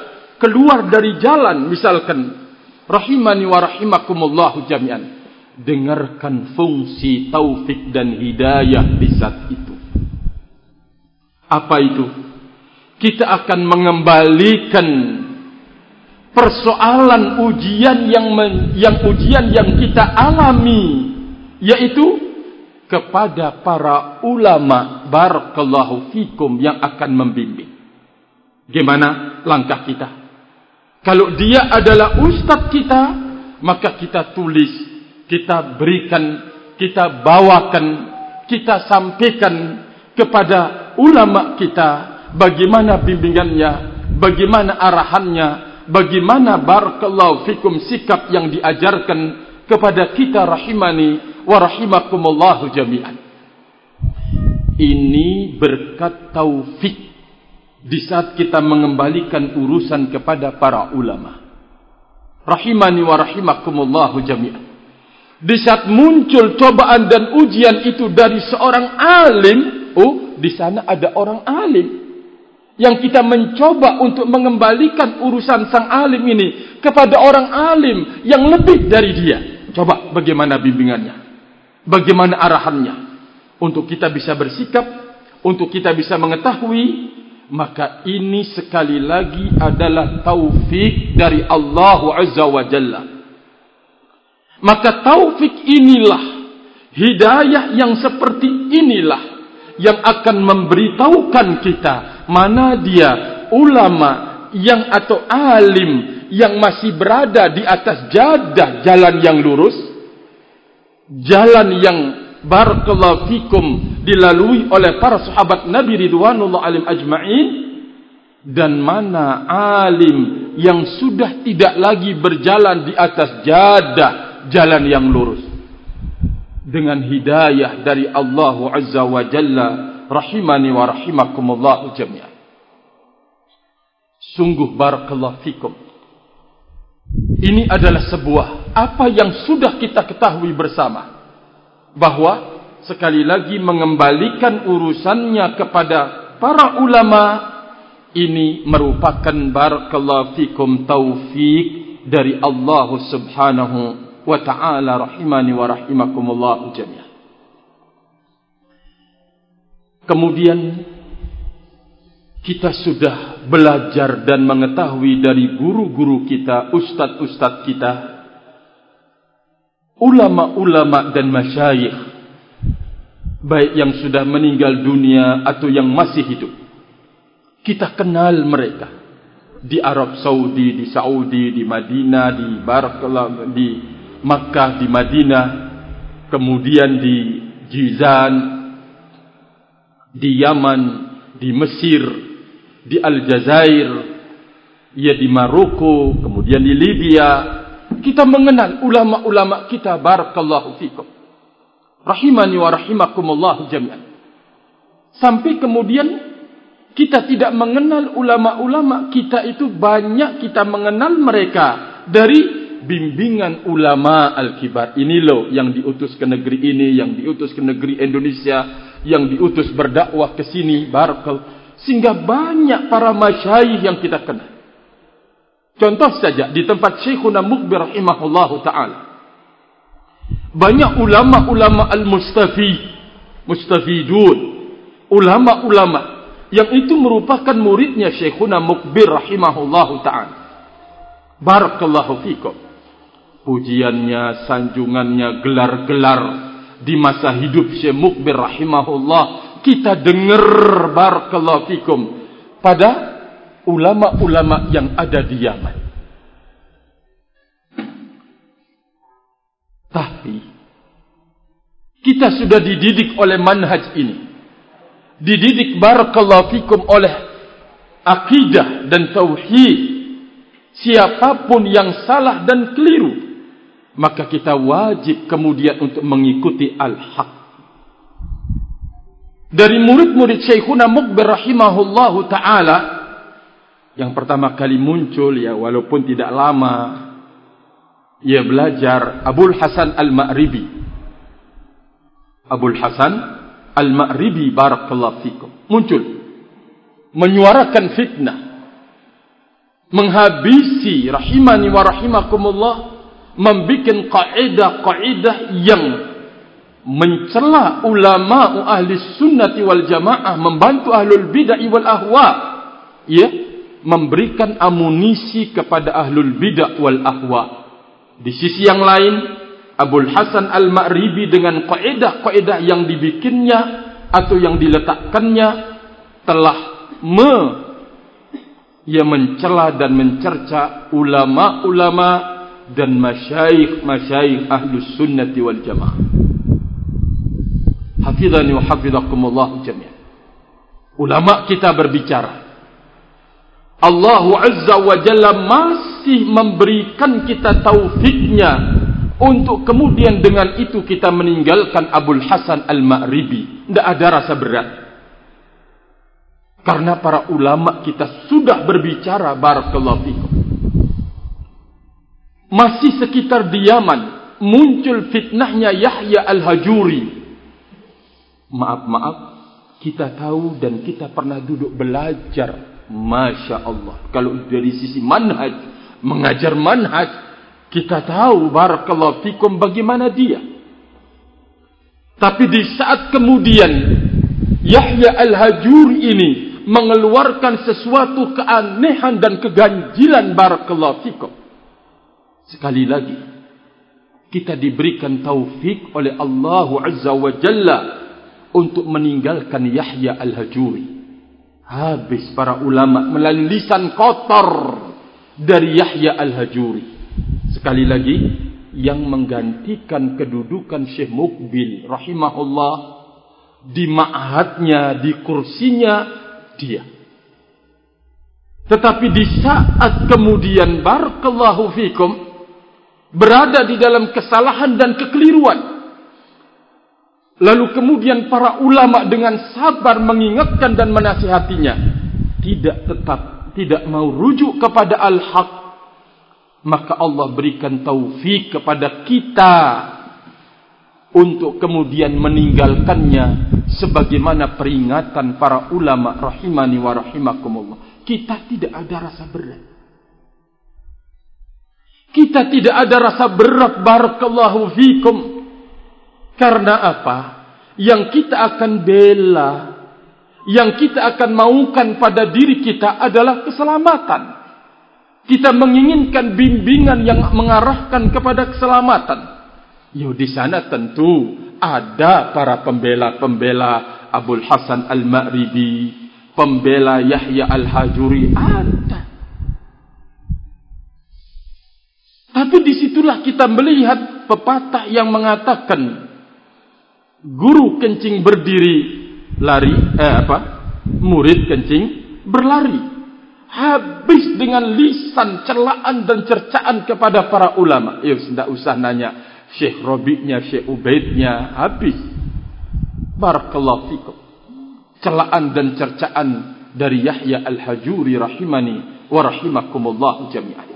keluar dari jalan misalkan rahimani wa rahimakumullah jami'an dengarkan fungsi taufik dan hidayah di saat itu apa itu kita akan mengembalikan persoalan ujian yang men, yang ujian yang kita alami yaitu kepada para ulama barakallahu fikum yang akan membimbing. Gimana langkah kita? Kalau dia adalah ustaz kita, maka kita tulis, kita berikan, kita bawakan, kita sampaikan kepada ulama kita bagaimana bimbingannya, bagaimana arahannya, bagaimana barakallahu fikum sikap yang diajarkan kepada kita rahimani wa rahimakumullahu jami'an. Ini berkat taufik di saat kita mengembalikan urusan kepada para ulama. Rahimani wa rahimakumullahu jami'an. Di saat muncul cobaan dan ujian itu dari seorang alim, oh, di sana ada orang alim yang kita mencoba untuk mengembalikan urusan sang alim ini kepada orang alim yang lebih dari dia. Coba bagaimana bimbingannya? bagaimana arahannya untuk kita bisa bersikap untuk kita bisa mengetahui maka ini sekali lagi adalah taufik dari Allah Azza wa Jalla maka taufik inilah hidayah yang seperti inilah yang akan memberitahukan kita mana dia ulama yang atau alim yang masih berada di atas jadah jalan yang lurus jalan yang barakallahu fikum dilalui oleh para sahabat Nabi Ridwanullah alim ajma'in dan mana alim yang sudah tidak lagi berjalan di atas jadah jalan yang lurus dengan hidayah dari Allah Azza wa Jalla rahimani wa rahimakumullah jami'an sungguh barakallahu fikum ini adalah sebuah apa yang sudah kita ketahui bersama. Bahawa sekali lagi mengembalikan urusannya kepada para ulama. Ini merupakan barakallahu fikum taufik dari Allah subhanahu wa ta'ala rahimani wa rahimakumullah jami'ah. Kemudian kita sudah belajar dan mengetahui dari guru-guru kita, ustaz-ustaz kita, ulama-ulama dan masyayikh, baik yang sudah meninggal dunia atau yang masih hidup. Kita kenal mereka di Arab Saudi, di Saudi, di Madinah, di Barakallah, di Makkah, di Madinah, kemudian di Jizan, di Yaman, di Mesir, di Aljazair, ia di Maroko, kemudian di Libya. Kita mengenal ulama-ulama kita barakallahu fikum. Rahimani wa rahimakumullah jami'an. Sampai kemudian kita tidak mengenal ulama-ulama kita itu banyak kita mengenal mereka dari bimbingan ulama al-kibar. Ini loh yang diutus ke negeri ini, yang diutus ke negeri Indonesia, yang diutus berdakwah ke sini barakallahu sehingga banyak para masyayikh yang kita kenal. Contoh saja di tempat Syekhuna Mukbir rahimahullahu taala. Banyak ulama-ulama al-mustafi, mustafidun, ulama-ulama yang itu merupakan muridnya Syekhuna Mukbir rahimahullahu taala. Barakallahu fikum. Pujiannya, sanjungannya, gelar-gelar di masa hidup Syekh Mukbir rahimahullah kita dengar barakallahu fikum pada ulama-ulama yang ada di Yaman. Tapi kita sudah dididik oleh manhaj ini. Dididik barakallahu fikum oleh akidah dan tauhid. Siapapun yang salah dan keliru, maka kita wajib kemudian untuk mengikuti al-haq. Dari murid-murid Syekhuna Mukbir rahimahullahu taala yang pertama kali muncul ya walaupun tidak lama ia belajar Abdul Hasan Al-Ma'ribi. Abdul Hasan Al-Ma'ribi barakallahu fikum. Muncul. Menyuarakan fitnah. Menghabisi rahimani wa rahimakumullah membikin kaidah-kaidah yang mencela ulama ahli sunnati wal jamaah membantu ahlul bid'ah wal ahwa ya memberikan amunisi kepada ahlul bid'ah wal ahwa. Di sisi yang lain Abdul Hasan Al-Ma'ribi dengan kaidah-kaidah yang dibikinnya atau yang diletakkannya telah me ia mencela dan mencerca ulama-ulama dan masyayikh-masyayikh ahlus sunnati wal jamaah. Hafizani wa hafizakumullah jami'an. Ulama kita berbicara. Allah Azza wa Jalla masih memberikan kita taufiknya untuk kemudian dengan itu kita meninggalkan Abdul Hasan Al-Ma'ribi. Tidak ada rasa berat. Karena para ulama kita sudah berbicara barakallahu fikum. Masih sekitar di Yaman muncul fitnahnya Yahya Al-Hajuri. Maaf-maaf, kita tahu dan kita pernah duduk belajar. Masya Allah. Kalau dari sisi manhaj, mengajar manhaj, kita tahu barakallahu fikum bagaimana dia. Tapi di saat kemudian Yahya Al-Hajuri ini mengeluarkan sesuatu keanehan dan keganjilan barakallahu fikum. Sekali lagi kita diberikan taufik oleh Allah Azza wa Jalla untuk meninggalkan Yahya Al-Hajuri. Habis para ulama melalui lisan kotor dari Yahya Al-Hajuri. Sekali lagi yang menggantikan kedudukan Syekh Mukbil rahimahullah di ma'hadnya, di kursinya dia. Tetapi di saat kemudian barakallahu fikum berada di dalam kesalahan dan kekeliruan. Lalu kemudian para ulama dengan sabar mengingatkan dan menasihatinya tidak tetap tidak mau rujuk kepada al-haq maka Allah berikan taufik kepada kita untuk kemudian meninggalkannya sebagaimana peringatan para ulama rahimani wa rahimakumullah kita tidak ada rasa berat kita tidak ada rasa berat barakallahu fikum karena apa yang kita akan bela yang kita akan maukan pada diri kita adalah keselamatan kita menginginkan bimbingan yang mengarahkan kepada keselamatan. Yo di sana tentu ada para pembela-pembela Abdul Hasan Al-Ma'ribi, pembela Yahya Al-Hajuri ada. Tapi disitulah kita melihat pepatah yang mengatakan guru kencing berdiri lari eh apa murid kencing berlari habis dengan lisan celaan dan cercaan kepada para ulama. Ya, tidak usah nanya Syekh Robi'nya, Syekh Ubaidnya, habis. Barakallahu fikum. Celaan dan cercaan dari Yahya Al-Hajuri rahimani wa rahimakumullah jami'an.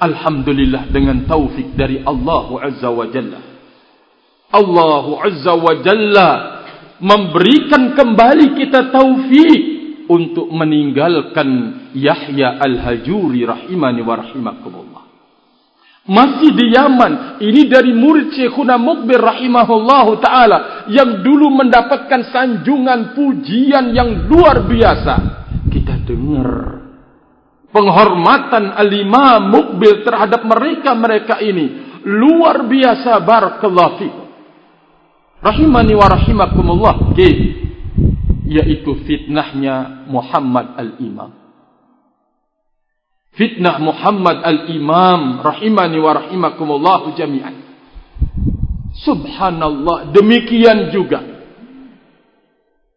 Alhamdulillah dengan taufik dari Allah Azza wa Jalla. Allah Azza wa Jalla memberikan kembali kita taufik untuk meninggalkan Yahya Al-Hajuri rahimani wa rahimakumullah. Masih di Yaman, ini dari murid Syekhuna Mukbir rahimahullah ta'ala yang dulu mendapatkan sanjungan pujian yang luar biasa. Kita dengar penghormatan Al-Imam Mukbir terhadap mereka-mereka ini luar biasa barakallahu fikum. Rahimani wa rahimakumullah. Okay yaitu fitnahnya Muhammad al-Imam. Fitnah Muhammad al-Imam rahimani wa rahimakumullah jami'an. Subhanallah demikian juga.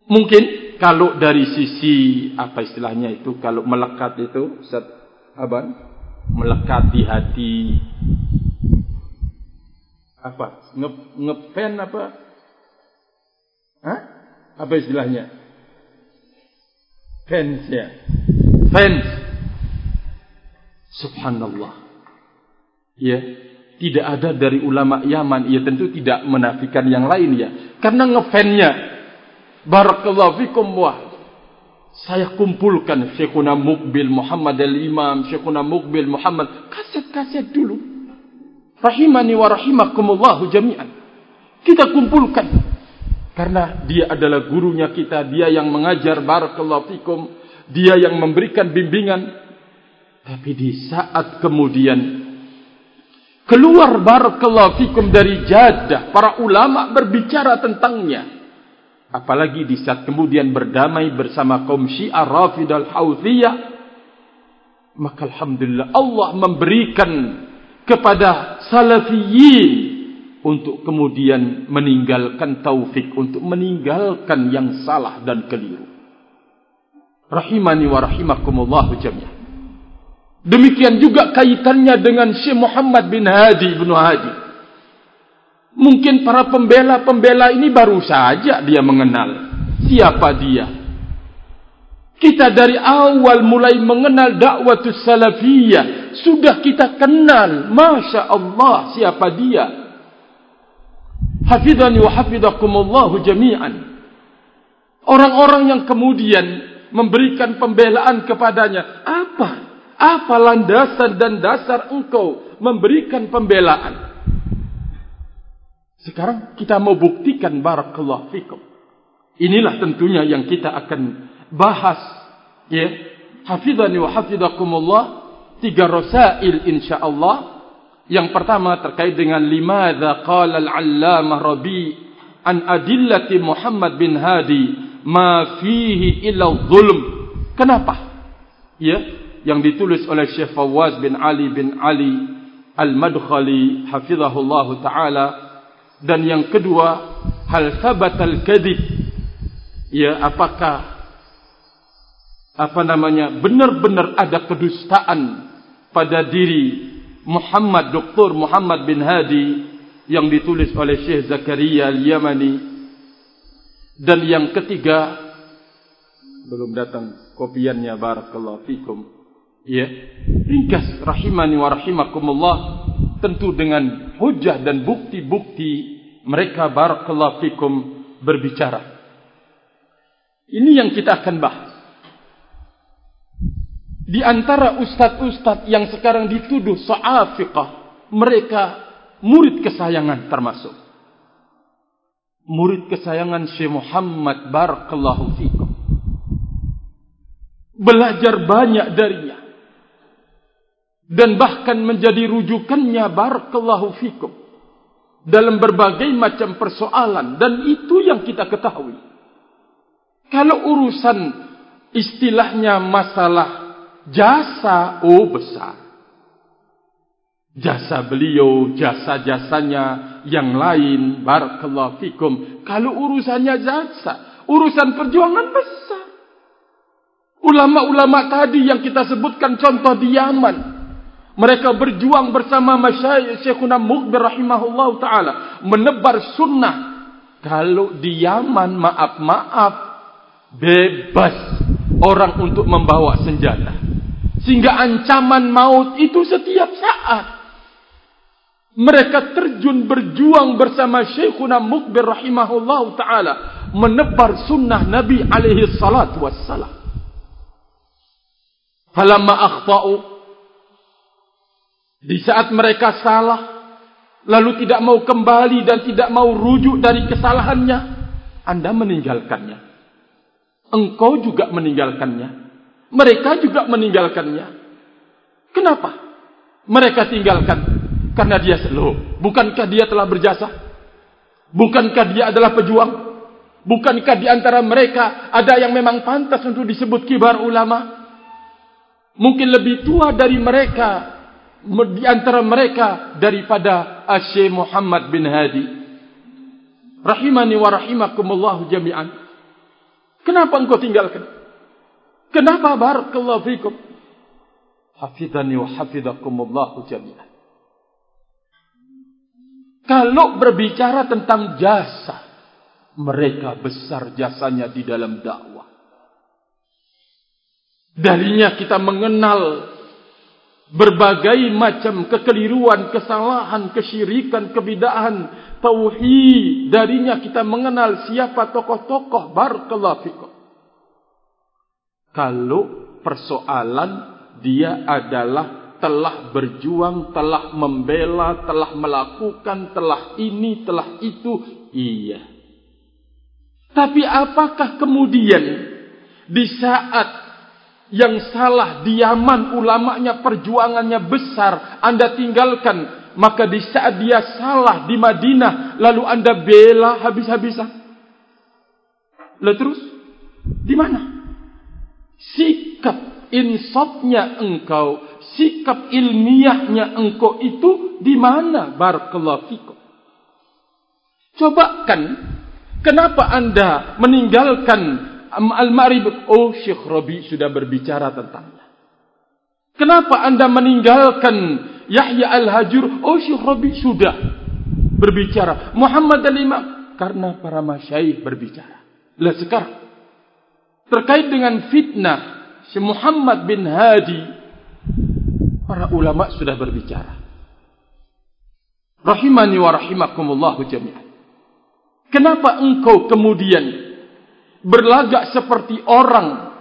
Mungkin kalau dari sisi apa istilahnya itu kalau melekat itu Ustaz Aban melekat di hati apa nge ngepen apa Hah? apa istilahnya fans ya fans subhanallah ya tidak ada dari ulama Yaman. Ia tentu tidak menafikan yang lain ya. Karena ngefannya. Barakallahu fikum wah. Saya kumpulkan Syekhuna Mukbil Muhammad al-Imam. Syekhuna Mukbil Muhammad. Kaset-kaset dulu. Rahimani wa rahimakumullahu jami'an. Kita kumpulkan. Karena dia adalah gurunya kita. Dia yang mengajar. Barakallahu fikum. Dia yang memberikan bimbingan. Tapi di saat kemudian keluar barakallahu fikum dari jadah para ulama berbicara tentangnya apalagi di saat kemudian berdamai bersama kaum Syiah Rafidah Al-Hauthiyah maka alhamdulillah Allah memberikan kepada salafiyin untuk kemudian meninggalkan taufik untuk meninggalkan yang salah dan keliru rahimani wa rahimakumullah jami'an Demikian juga kaitannya dengan Syekh Muhammad bin Hadi bin Hadi. Mungkin para pembela-pembela ini baru saja dia mengenal siapa dia. Kita dari awal mulai mengenal dakwah salafiyah sudah kita kenal, masya Allah siapa dia. Hafidhani wa hafidhakumullahu jami'an. Orang-orang yang kemudian memberikan pembelaan kepadanya, apa apa landasan dan dasar engkau memberikan pembelaan? Sekarang kita mau buktikan barakallahu fikum. Inilah tentunya yang kita akan bahas ya. Hafizani wa hafizakumullah tiga rasail insyaallah. Yang pertama terkait dengan limadza qala al-allamah Rabi an adillati Muhammad bin Hadi ma fihi illa zulm. Kenapa? Ya, yang ditulis oleh Syekh Fawaz bin Ali bin Ali Al-Madkhali hafizahullah taala dan yang kedua hal sabat al-kadhib ya apakah apa namanya benar-benar ada kedustaan pada diri Muhammad Dr. Muhammad bin Hadi yang ditulis oleh Syekh Zakaria Al-Yamani dan yang ketiga belum datang kopiannya barakallahu fikum Ya, ringkas rahimani wa rahimakumullah tentu dengan hujah dan bukti-bukti mereka barakallahu fikum berbicara. Ini yang kita akan bahas. Di antara ustaz-ustaz yang sekarang dituduh sa'afiqah, mereka murid kesayangan termasuk. Murid kesayangan Syekh Muhammad barakallahu fikum. Belajar banyak darinya dan bahkan menjadi rujukannya barakallahu fikum dalam berbagai macam persoalan. Dan itu yang kita ketahui. Kalau urusan istilahnya masalah jasa oh besar. Jasa beliau jasa-jasanya yang lain barakallahu fikum. Kalau urusannya jasa urusan perjuangan besar. Ulama-ulama tadi yang kita sebutkan contoh di Yaman mereka berjuang bersama masyayikh Syekhuna Mughbir rahimahullah taala menebar sunnah. Kalau di Yaman maaf-maaf bebas orang untuk membawa senjata. Sehingga ancaman maut itu setiap saat. Mereka terjun berjuang bersama Syekhuna Mughbir rahimahullah taala menebar sunnah Nabi alaihi salatu wassalam. Falamma akhtau di saat mereka salah, lalu tidak mau kembali dan tidak mau rujuk dari kesalahannya, Anda meninggalkannya. Engkau juga meninggalkannya. Mereka juga meninggalkannya. Kenapa? Mereka tinggalkan. Karena dia slow. Bukankah dia telah berjasa? Bukankah dia adalah pejuang? Bukankah di antara mereka ada yang memang pantas untuk disebut kibar ulama? Mungkin lebih tua dari mereka di antara mereka daripada Syekh Muhammad bin Hadi. Rahimani wa rahimakumullah jami'an. Kenapa engkau tinggalkan? Kenapa barakallahu fikum? Hafidhani wa hafidhakumullah jami'an. Kalau berbicara tentang jasa, mereka besar jasanya di dalam dakwah. Darinya kita mengenal berbagai macam kekeliruan, kesalahan, kesyirikan, kebidahan, tauhid. Darinya kita mengenal siapa tokoh-tokoh barakallahu fikum. Kalau persoalan dia adalah telah berjuang, telah membela, telah melakukan, telah ini, telah itu, iya. Tapi apakah kemudian di saat yang salah di Yaman ulamanya perjuangannya besar. Anda tinggalkan maka di saat dia salah di Madinah lalu anda bela habis-habisan. Lalu terus di mana? Sikap insafnya engkau sikap ilmiahnya engkau itu di mana? Barakallahu fikum. Coba kan kenapa anda meninggalkan Al-Ma'rib, oh Syekh Rabi sudah berbicara tentangnya. Kenapa anda meninggalkan Yahya Al-Hajur? Oh Syekh Rabi sudah berbicara. Muhammad Al-Imam, karena para masyaih berbicara. Lah sekarang, terkait dengan fitnah Syekh Muhammad bin Hadi, para ulama sudah berbicara. Rahimani wa rahimakumullahu jami'an. Kenapa engkau kemudian berlagak seperti orang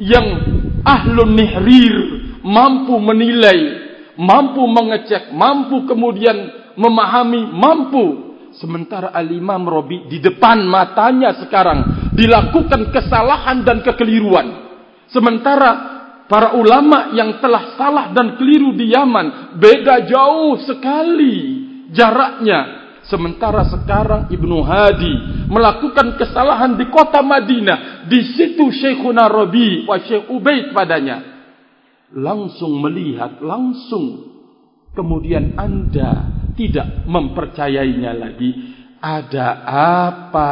yang ahlun nihrir mampu menilai mampu mengecek mampu kemudian memahami mampu. Sementara al-imam Robi di depan matanya sekarang dilakukan kesalahan dan kekeliruan. Sementara para ulama yang telah salah dan keliru di Yaman beda jauh sekali jaraknya Sementara sekarang Ibnu Hadi melakukan kesalahan di kota Madinah. Di situ Syekhuna Rabi wa Syekh Ubaid padanya. Langsung melihat, langsung. Kemudian anda tidak mempercayainya lagi. Ada apa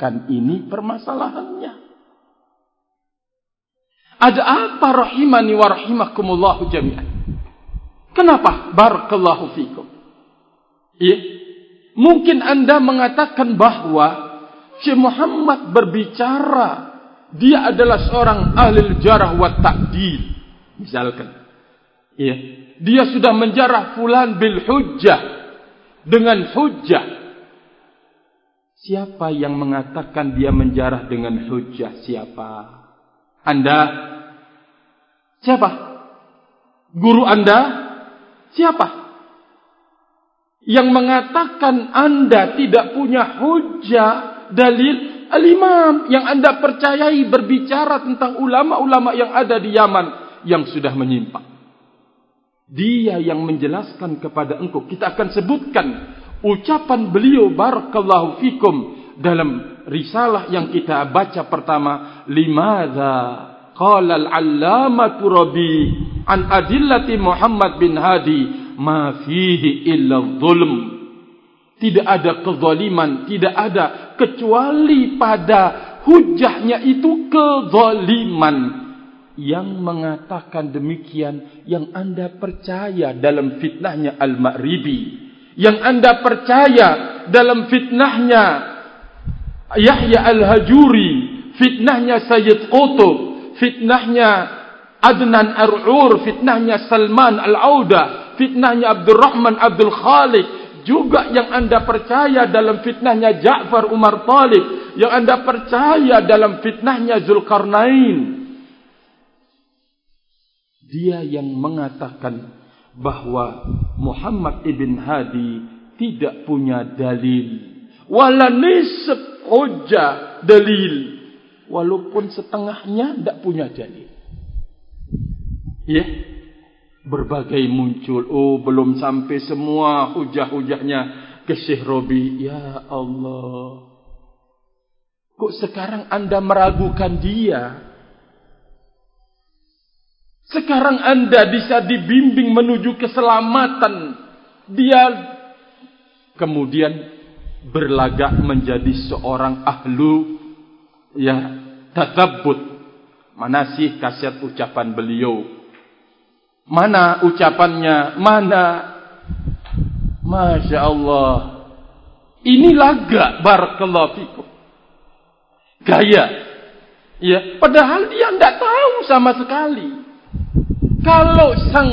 kan ini permasalahannya? Ada apa rahimani wa rahimakumullahu jami'an? Kenapa? Barakallahu fikum. Iya. Mungkin anda mengatakan bahawa Syekh Muhammad berbicara dia adalah seorang ahli jarah wa ta'dil. Misalkan. Ya. Dia sudah menjarah fulan bil hujjah dengan hujjah. Siapa yang mengatakan dia menjarah dengan hujjah? Siapa? Anda? Siapa? Guru Anda? Siapa? Yang mengatakan anda tidak punya hujah dalil al-imam yang anda percayai berbicara tentang ulama-ulama yang ada di Yaman yang sudah menyimpang. Dia yang menjelaskan kepada engkau. Kita akan sebutkan ucapan beliau barakallahu fikum dalam risalah yang kita baca pertama limadha qala al-allamatu rabi an adillati Muhammad bin Hadi ma fihi illa zulm. Tidak ada kezaliman tidak ada kecuali pada hujahnya itu kezaliman. Yang mengatakan demikian yang anda percaya dalam fitnahnya al-ma'ribi yang anda percaya dalam fitnahnya Yahya al-Hajuri fitnahnya Sayyid Qutub fitnahnya Adnan Ar'ur fitnahnya Salman al-Audah fitnahnya Abdul Rahman Abdul Khalik juga yang anda percaya dalam fitnahnya Ja'far Umar Talib yang anda percaya dalam fitnahnya Zulkarnain. Dia yang mengatakan bahwa Muhammad ibn Hadi tidak punya dalil. Wala nisab hujjah dalil. Walaupun setengahnya tidak punya dalil. Ya? yeah berbagai muncul. Oh, belum sampai semua hujah-hujahnya ke Syekh Robi. Ya Allah. Kok sekarang anda meragukan dia? Sekarang anda bisa dibimbing menuju keselamatan. Dia kemudian berlagak menjadi seorang ahlu ya tatabbut. Mana sih kaset ucapan beliau? Mana ucapannya? Mana? Masya Allah. Ini laga barakallahu fikum. Gaya. Ya, padahal dia tidak tahu sama sekali. Kalau sang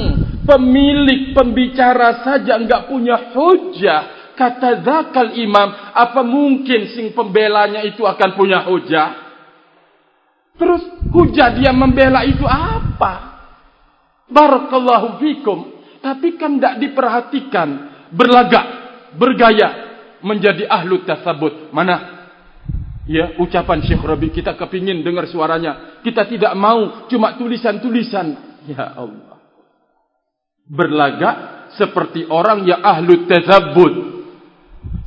pemilik pembicara saja enggak punya hujah kata zakal imam apa mungkin sing pembelanya itu akan punya hujah terus hujah dia membela itu apa barakallahu fikum tapi kan tidak diperhatikan berlagak bergaya menjadi ahlu tasabut mana ya ucapan Syekh Rabi kita kepingin dengar suaranya kita tidak mau cuma tulisan-tulisan ya Allah berlagak seperti orang yang ahlu tazabud.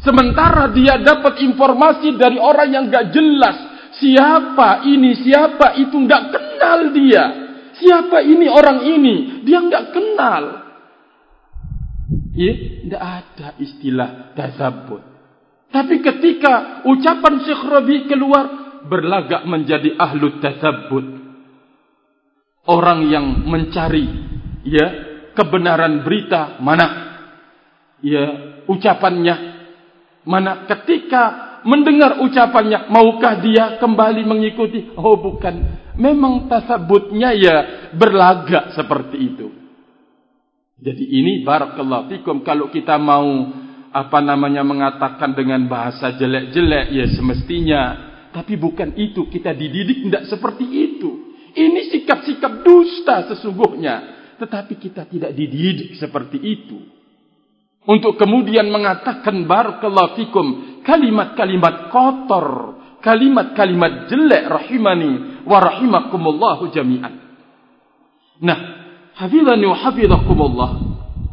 Sementara dia dapat informasi dari orang yang gak jelas. Siapa ini, siapa itu gak kenal dia. Siapa ini orang ini, dia gak kenal. Ya, tidak ada istilah tazabud. Tapi ketika ucapan Syekh Rabi keluar, berlagak menjadi ahlu tazabud. Orang yang mencari, ya, kebenaran berita mana ya ucapannya mana ketika mendengar ucapannya maukah dia kembali mengikuti? Oh bukan. Memang tasabutnya ya berlagak seperti itu. Jadi ini barakallahu fikum kalau kita mau apa namanya mengatakan dengan bahasa jelek-jelek ya semestinya. Tapi bukan itu kita dididik tidak seperti itu. Ini sikap-sikap dusta sesungguhnya. Tetapi kita tidak dididik seperti itu. Untuk kemudian mengatakan barakallahu fikum kalimat-kalimat kotor, kalimat-kalimat jelek rahimani wa rahimakumullahu jami'an. Nah, hafizani wa hafizakumullah,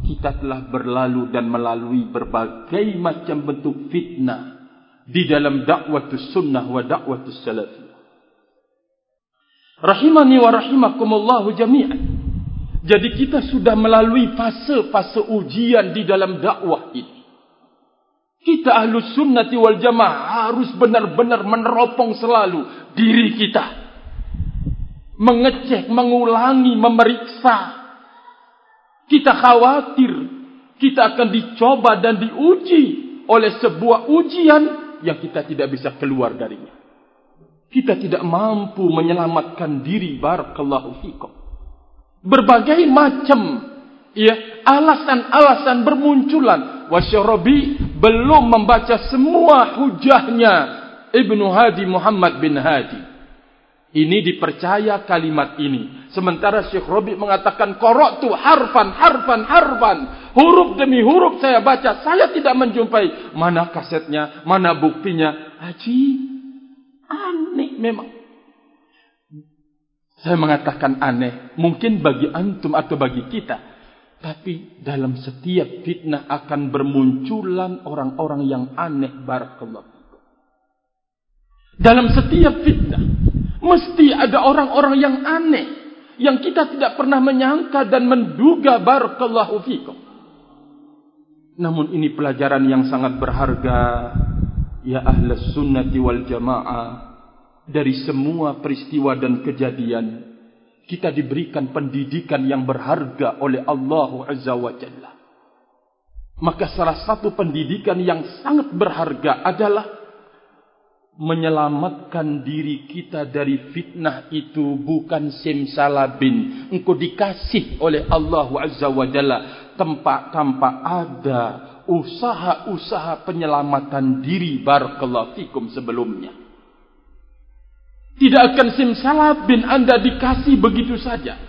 kita telah berlalu dan melalui berbagai macam bentuk fitnah di dalam dakwah sunnah wa dakwah salafiyah. Rahimani wa rahimakumullahu jami'an. Jadi kita sudah melalui fase-fase ujian di dalam dakwah ini. Kita ahlu sunnati wal jamaah harus benar-benar meneropong selalu diri kita. Mengecek, mengulangi, memeriksa. Kita khawatir kita akan dicoba dan diuji oleh sebuah ujian yang kita tidak bisa keluar darinya. Kita tidak mampu menyelamatkan diri barakallahu fikum berbagai macam ya alasan-alasan bermunculan wasyarabi belum membaca semua hujahnya Ibnu Hadi Muhammad bin Hadi. Ini dipercaya kalimat ini. Sementara Syekh Rabi mengatakan qara'tu harfan harfan harfan. Huruf demi huruf saya baca. Saya tidak menjumpai mana kasetnya mana buktinya. Haji aneh memang. Saya mengatakan aneh. Mungkin bagi antum atau bagi kita. Tapi dalam setiap fitnah akan bermunculan orang-orang yang aneh. Barakallah. Dalam setiap fitnah. Mesti ada orang-orang yang aneh. Yang kita tidak pernah menyangka dan menduga. Barakallahu fikum. Namun ini pelajaran yang sangat berharga. Ya ahlas sunnati wal jamaah dari semua peristiwa dan kejadian kita diberikan pendidikan yang berharga oleh Allah Azza wa Jalla. Maka salah satu pendidikan yang sangat berharga adalah menyelamatkan diri kita dari fitnah itu bukan simsalabin. Engkau dikasih oleh Allah Azza wa Jalla tempat tanpa ada usaha-usaha penyelamatan diri barakallahu fikum sebelumnya. Tidak akan simsalabin anda dikasih begitu saja.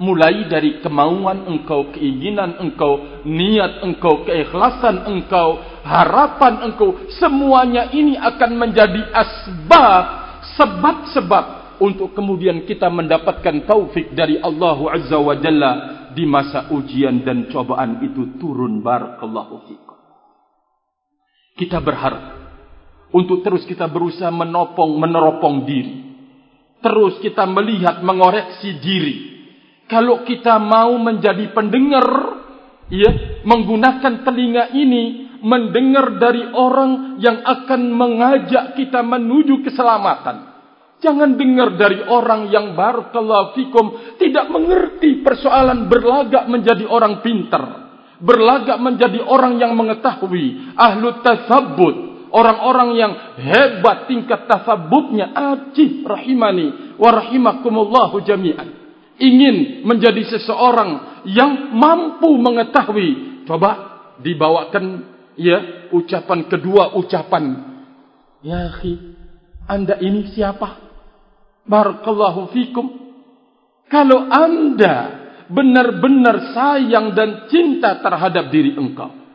Mulai dari kemauan engkau, keinginan engkau, niat engkau, keikhlasan engkau, harapan engkau. Semuanya ini akan menjadi asbab, sebab-sebab untuk kemudian kita mendapatkan taufik dari Allah Azza wa Jalla di masa ujian dan cobaan itu turun barakallahu fikum. Kita berharap untuk terus kita berusaha menopong, meneropong diri. Terus kita melihat, mengoreksi diri. Kalau kita mau menjadi pendengar, ya, menggunakan telinga ini, mendengar dari orang yang akan mengajak kita menuju keselamatan. Jangan dengar dari orang yang barakallahu fikum tidak mengerti persoalan berlagak menjadi orang pintar. Berlagak menjadi orang yang mengetahui. Ahlu tasabbut orang-orang yang hebat tingkat tasabutnya ajib rahimani wa rahimakumullahu jami'an. Ingin menjadi seseorang yang mampu mengetahui coba dibawakan ya ucapan kedua ucapan. Ya akhi anda ini siapa? Barakallahu fikum. Kalau anda benar-benar sayang dan cinta terhadap diri engkau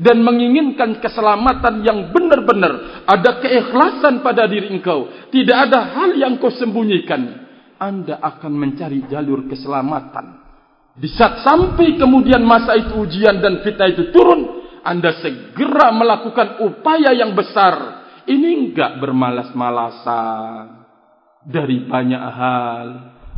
dan menginginkan keselamatan yang benar-benar. Ada keikhlasan pada diri engkau. Tidak ada hal yang kau sembunyikan. Anda akan mencari jalur keselamatan. Di saat sampai kemudian masa itu ujian dan fitnah itu turun anda segera melakukan upaya yang besar. Ini enggak bermalas-malasan. Dari banyak hal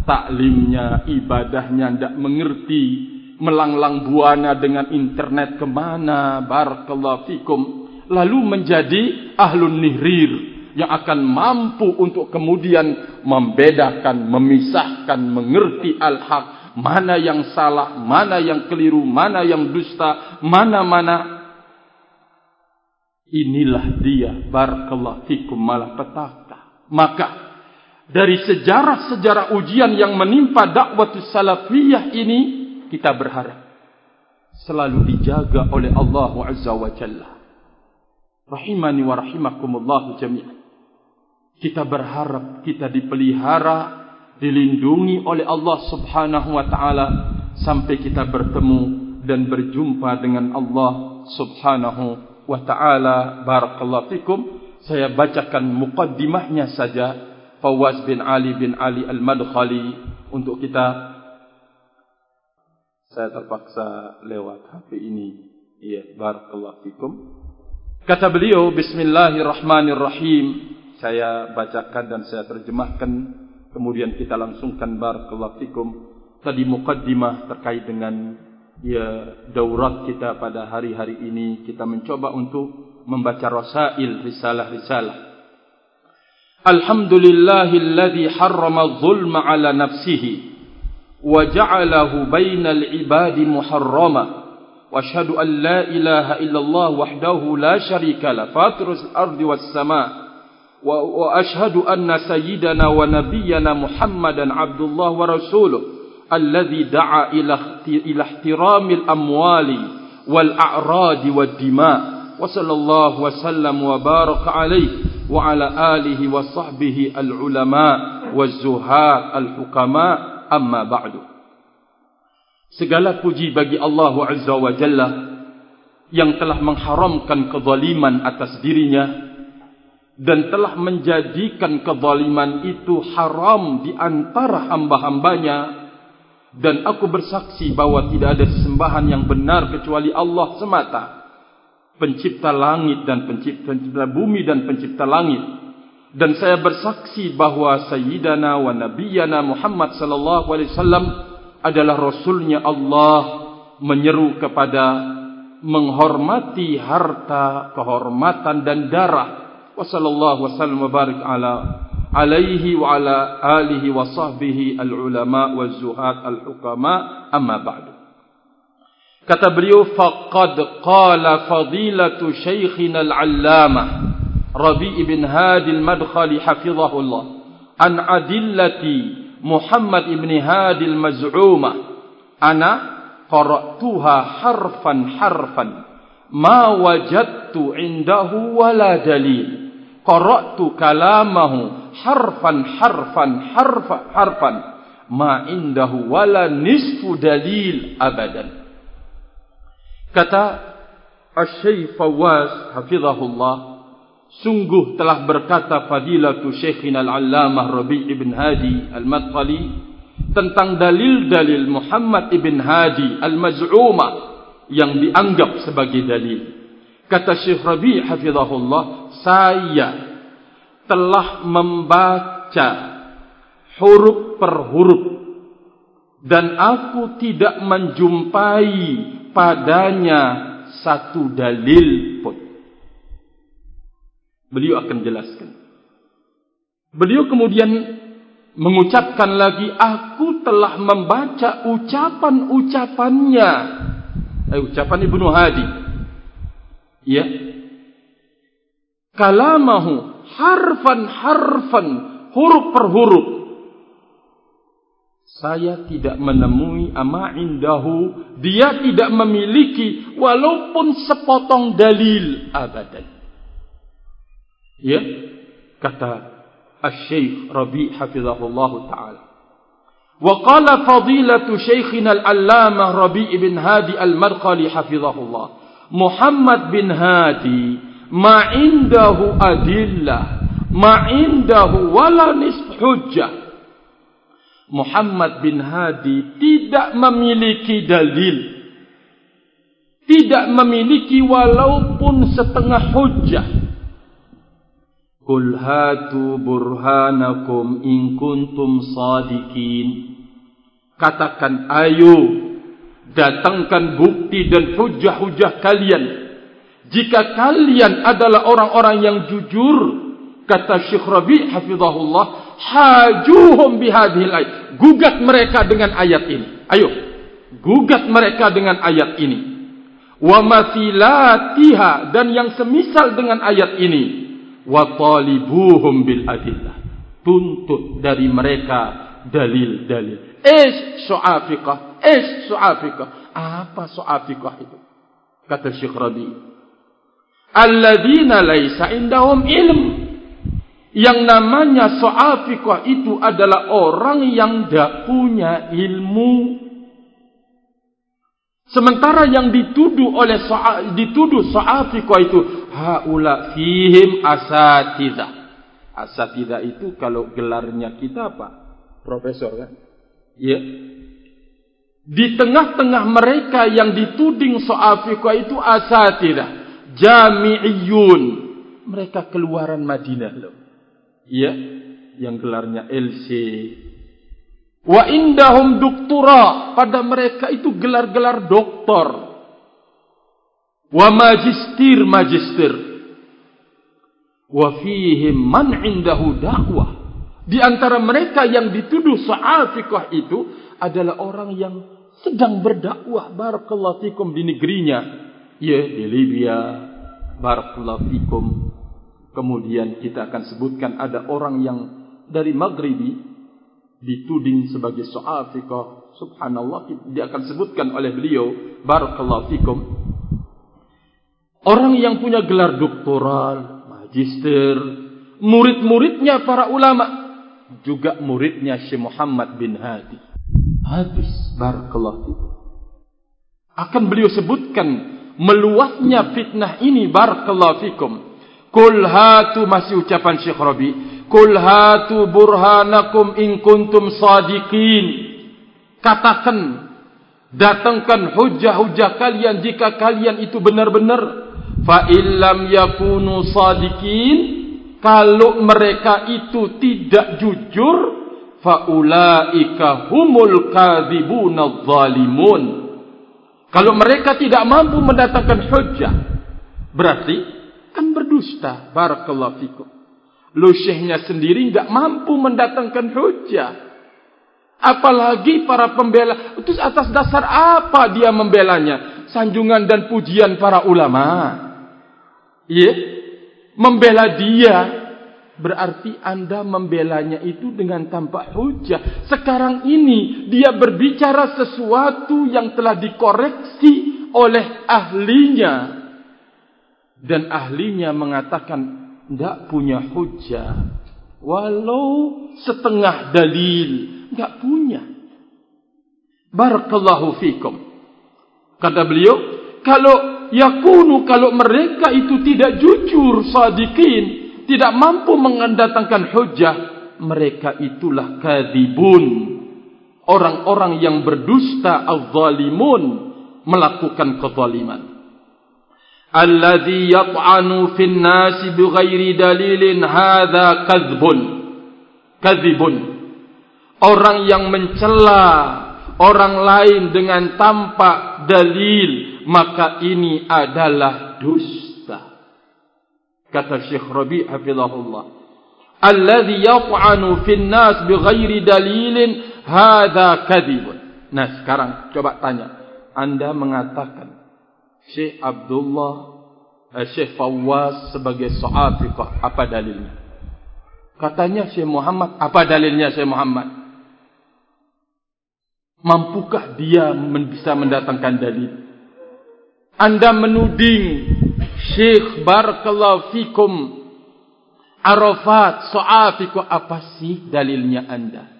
taklimnya, ibadahnya tidak mengerti, melanglang buana dengan internet kemana, barakallahu fikum, lalu menjadi ahlun nihrir yang akan mampu untuk kemudian membedakan, memisahkan, mengerti al-haq, mana yang salah, mana yang keliru, mana yang dusta, mana-mana. Inilah dia, barakallahu fikum, malah petaka. Maka, dari sejarah-sejarah ujian yang menimpa dakwah salafiyah ini kita berharap selalu dijaga oleh Allah Azza wa Jalla. Rahimani wa rahimakumullah jami'an. Kita berharap kita dipelihara, dilindungi oleh Allah Subhanahu wa taala sampai kita bertemu dan berjumpa dengan Allah Subhanahu wa taala. Barakallahu fikum. Saya bacakan mukaddimahnya saja Fawaz bin Ali bin Ali Al-Madkhali untuk kita saya terpaksa lewat HP ini. Ya, barakallahu fikum. Kata beliau, Bismillahirrahmanirrahim. Saya bacakan dan saya terjemahkan. Kemudian kita langsungkan barakallahu fikum. Tadi mukaddimah terkait dengan ya daurat kita pada hari-hari ini. Kita mencoba untuk membaca rasail risalah-risalah. Alhamdulillahilladzi harrama zulma ala nafsihi. وجعله بين العباد محرما. وأشهد أن لا إله إلا الله وحده لا شريك له فاطر الأرض والسماء. وأشهد أن سيدنا ونبينا محمدا عبد الله ورسوله الذي دعا إلى احترام الأموال والأعراض والدماء. وصلى الله وسلم وبارك عليه وعلى آله وصحبه العلماء والزهاد الحكماء. amma ba'du. Segala puji bagi Allah azza wa jalla yang telah mengharamkan kezaliman atas dirinya dan telah menjadikan kezaliman itu haram di antara hamba-hambanya. Dan aku bersaksi bahwa tidak ada sembahan yang benar kecuali Allah semata pencipta langit dan pencipta, pencipta bumi dan pencipta langit dan saya bersaksi bahawa sayyidana wa nabiyyana Muhammad sallallahu alaihi wasallam adalah rasulnya Allah menyeru kepada menghormati harta kehormatan dan darah. Wa sallallahu wasallam wa barik ala alaihi wa ala alihi wa sahbihi al ulama wa zuhad al hukama amma ba'du. Kata beliau faqad qala fadilatu shaykhina al-allamah Rabi' ibn Hadi al-Madkhali hafizahullah an adillati Muhammad ibn Hadi al-Maz'umah ana qara'tuha harfan harfan ma wajadtu indahu wala dalil qara'tu kalamahu harfan harfan harfan harfan ma indahu wala nisfu dalil abadan Kata Al-Syeikh Fawaz Hafizahullah Sungguh telah berkata Fadilatu Syekhin Al-Allamah Rabi' Ibn Hadi Al-Madqali Tentang dalil-dalil Muhammad Ibn Hadi Al-Maz'umah Yang dianggap sebagai dalil Kata Syekh Rabi' Hafizahullah Saya telah membaca Huruf per huruf Dan aku tidak menjumpai padanya satu dalil pun. Beliau akan jelaskan. Beliau kemudian mengucapkan lagi, aku telah membaca ucapan-ucapannya. Eh, ucapan Ibnu Hadi. Ya. Kalamahu harfan harfan huruf per huruf saya tidak menemui ama indahu dia tidak memiliki walaupun sepotong dalil abadan ya? Kata asy-syekh Rabi hafizahullah taala. Wa qala fadilatu syekhina al-allamah Rabi ibn Hadi al-Marqali hafizahullah. Muhammad bin Hadi ma indahu adillah ma wala nisf hujjah. Muhammad bin Hadi tidak memiliki dalil. Tidak memiliki walaupun setengah hujjah Qul hatu burhanakum in kuntum sadiqin Katakan ayo datangkan bukti dan hujjah-hujjah kalian jika kalian adalah orang-orang yang jujur kata Syekh Rabi hafizahullah hajuhum bihadhil ayat. Gugat mereka dengan ayat ini. Ayo. Gugat mereka dengan ayat ini. Wa mathilatiha dan yang semisal dengan ayat ini. Wa talibuhum bil adillah. Tuntut dari mereka dalil-dalil. Ish su'afiqah. Ish su'afiqah. Apa su'afiqah itu? Kata Syekh Rabi. Alladzina laysa indahum ilm yang namanya soal fikih itu adalah orang yang tidak punya ilmu. Sementara yang dituduh oleh dituduh soal fikih itu haula fihim asatidah. Asatidah itu kalau gelarnya kita apa? Profesor kan? Ya. Di tengah-tengah mereka yang dituding soal fikih itu asatidah. Jami'iyun. Mereka keluaran Madinah loh. Ya, yang gelarnya LC. Wa indahum doktora. Pada mereka itu gelar-gelar doktor. Wa magister, magister. Wa fihim man indahu dakwah. Di antara mereka yang dituduh soal fikah itu adalah orang yang sedang berdakwah barakallahu fikum di negerinya. Ya, di Libya. Barakallahu fikum Kemudian kita akan sebutkan ada orang yang dari Maghribi dituding sebagai soal fikah. Subhanallah, dia akan sebutkan oleh beliau, Barakallahu fikum. Orang yang punya gelar doktoral, magister, murid-muridnya para ulama, juga muridnya Syekh Muhammad bin Hadi. Habis, Barakallahu fikum. Akan beliau sebutkan meluasnya fitnah ini, Barakallahu fikum. Kul hatu masih ucapan Syekh Rabi. Kul hatu burhanakum in kuntum sadiqin. Katakan datangkan hujah-hujah kalian jika kalian itu benar-benar fa illam yakunu sadiqin kalau mereka itu tidak jujur fa ulaika humul kadzibuna dzalimun kalau mereka tidak mampu mendatangkan hujah berarti kan berdusta. Barakallahu fikum lu syekhnya sendiri enggak mampu mendatangkan hujah. Apalagi para pembela. Itu atas dasar apa dia membelanya? Sanjungan dan pujian para ulama. Iya. Membela dia. Berarti anda membelanya itu dengan tanpa hujah. Sekarang ini dia berbicara sesuatu yang telah dikoreksi oleh ahlinya. Dan ahlinya mengatakan tidak punya hujah. Walau setengah dalil tidak punya. Barakallahu fikum. Kata beliau kalau yakunu kalau mereka itu tidak jujur sadiqin tidak mampu mendatangkan hujah mereka itulah kadibun orang-orang yang berdusta al-zalimun melakukan kezaliman alladhi yat'anu fin nasi bighairi dalilin hadha kadzbun kadzibun orang yang mencela orang lain dengan tanpa dalil maka ini adalah dusta. Kata Syekh Rabi' hafizahullah. Alladhi yat'anu fin nas bighairi dalilin hadha kadzibun nah sekarang coba tanya. Anda mengatakan Syekh Abdullah eh, Syekh Fawaz sebagai sahafiqah apa dalilnya katanya Syekh Muhammad apa dalilnya Syekh Muhammad Mampukah dia bisa mendatangkan dalil? Anda menuding Syekh Barakallahu Fikum Arafat So'afiku apa sih dalilnya anda?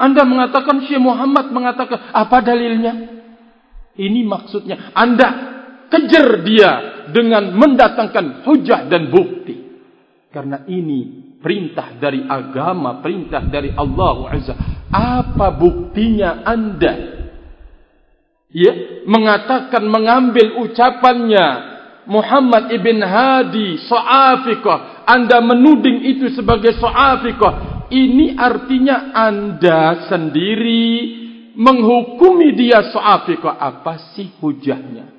Anda mengatakan Syekh Muhammad mengatakan apa dalilnya? Ini maksudnya anda kejar dia dengan mendatangkan hujah dan bukti. Karena ini perintah dari agama, perintah dari Allah Azza. Apa buktinya anda? Ya, mengatakan mengambil ucapannya Muhammad ibn Hadi So'afiqah. Anda menuding itu sebagai So'afiqah. Ini artinya anda sendiri menghukumi dia So'afiqah. Apa sih hujahnya?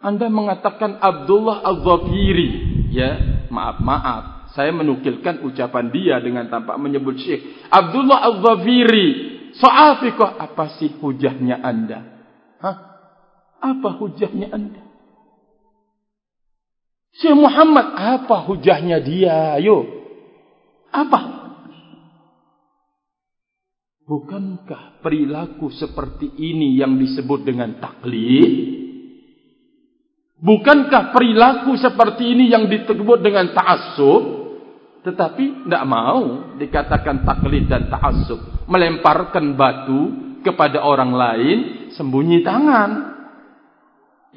Anda mengatakan Abdullah Al-Zafiri. Ya, maaf, maaf saya menukilkan ucapan dia dengan tanpa menyebut syekh. Abdullah Al-Zawiri. So'afiqah. Apa sih hujahnya anda? Hah? Apa hujahnya anda? Syekh Muhammad. Apa hujahnya dia? Ayo. Apa? Bukankah perilaku seperti ini yang disebut dengan taklid? Bukankah perilaku seperti ini yang disebut dengan ta'assub? Tetapi tidak mau dikatakan taklid dan ta'assub. Melemparkan batu kepada orang lain, sembunyi tangan.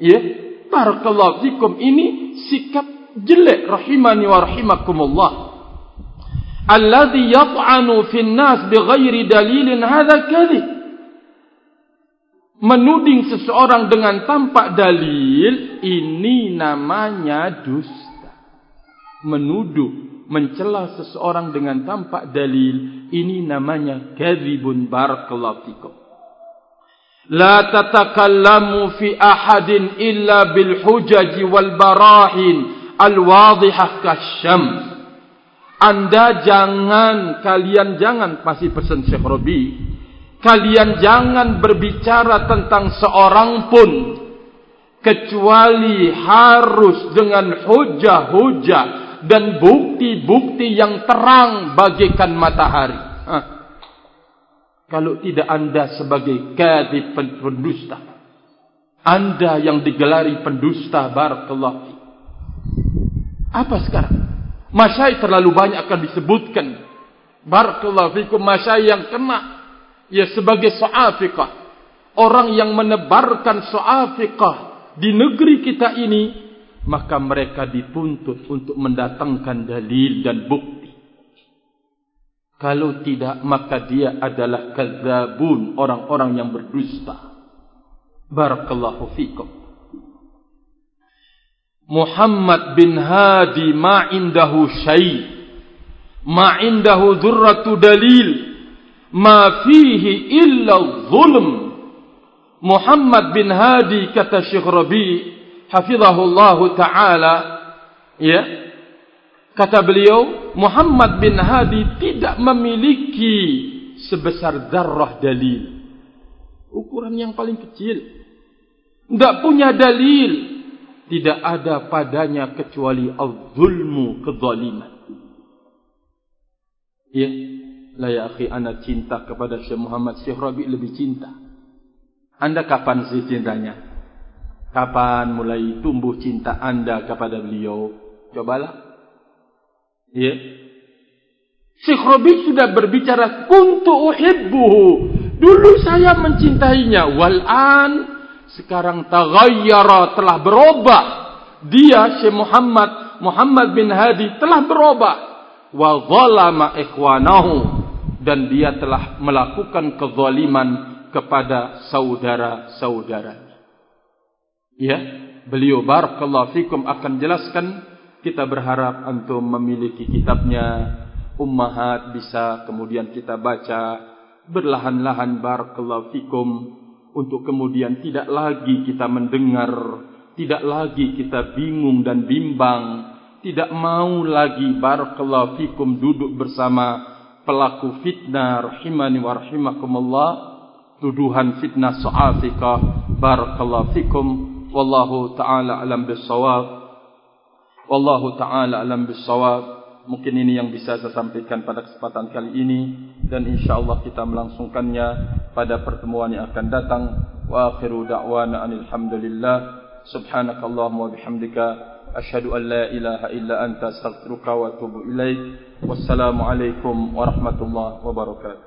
Ya, barakallahu fikum ini sikap jelek rahimani wa rahimakumullah. Alladhi yat'anu fin nas bighairi dalilin hadha kadhib. Menuding seseorang dengan tanpa dalil ini namanya dusta. Menuduh mencela seseorang dengan tanpa dalil ini namanya kadzibun barakallahu fikum la tatakallamu fi ahadin illa bil hujaj wal barahin al wadihah kasyams anda jangan kalian jangan pasti pesan Syekh Robi kalian jangan berbicara tentang seorang pun kecuali harus dengan hujah-hujah dan bukti-bukti yang terang bagikan matahari. Ha. Kalau tidak anda sebagai kadhib pendusta. Anda yang digelari pendusta barakallahu Apa sekarang? Masyai terlalu banyak akan disebutkan. Barakallahu fikum masyai yang kena ya sebagai so'afiqah. Orang yang menebarkan so'afiqah di negeri kita ini maka mereka dituntut untuk mendatangkan dalil dan bukti. Kalau tidak, maka dia adalah kazabun, orang-orang yang berdusta. Barakallahu fikum. Muhammad bin Hadi ma indahu syai' ma indahu dzurratu dalil. Ma fihi illa zulm. Muhammad bin Hadi kata Syekh Rabi' hafizahullahu taala ya kata beliau Muhammad bin Hadi tidak memiliki sebesar darah dalil. Ukuran yang paling kecil. Tidak punya dalil tidak ada padanya kecuali al-zulmu kezaliman ya la ya akhi ana cinta kepada Syekh Muhammad Syekh Rabi lebih cinta anda kapan sih cintanya Kapan mulai tumbuh cinta anda kepada beliau? Cobalah. Ya. Syekh Rabi sudah berbicara kuntu uhibbuhu. Dulu saya mencintainya. Wal'an sekarang taghayyara telah berubah. Dia Syekh Muhammad Muhammad bin Hadi telah berubah. Wa zalama ikhwanahu dan dia telah melakukan kezaliman kepada saudara-saudaranya. Ya, beliau barakallahu fikum akan jelaskan kita berharap antum memiliki kitabnya Ummahat bisa kemudian kita baca berlahan-lahan barakallahu fikum untuk kemudian tidak lagi kita mendengar, tidak lagi kita bingung dan bimbang, tidak mau lagi barakallahu fikum duduk bersama pelaku fitnah rahimani wa rahimakumullah, tuduhan fitnah su'afika barakallahu fikum. Wallahu taala alam bisawab wallahu taala alam bisawab mungkin ini yang bisa saya sampaikan pada kesempatan kali ini. Dan insyaallah kita melangsungkannya pada pertemuan yang akan datang. Wa akhiru da'wana alhamdulillah subhanakallahumma bihamdika. Asyhadu an la ilaha illa anta astaghfiruka wa atubu ilaik. Wassalamu alaikum warahmatullahi wabarakatuh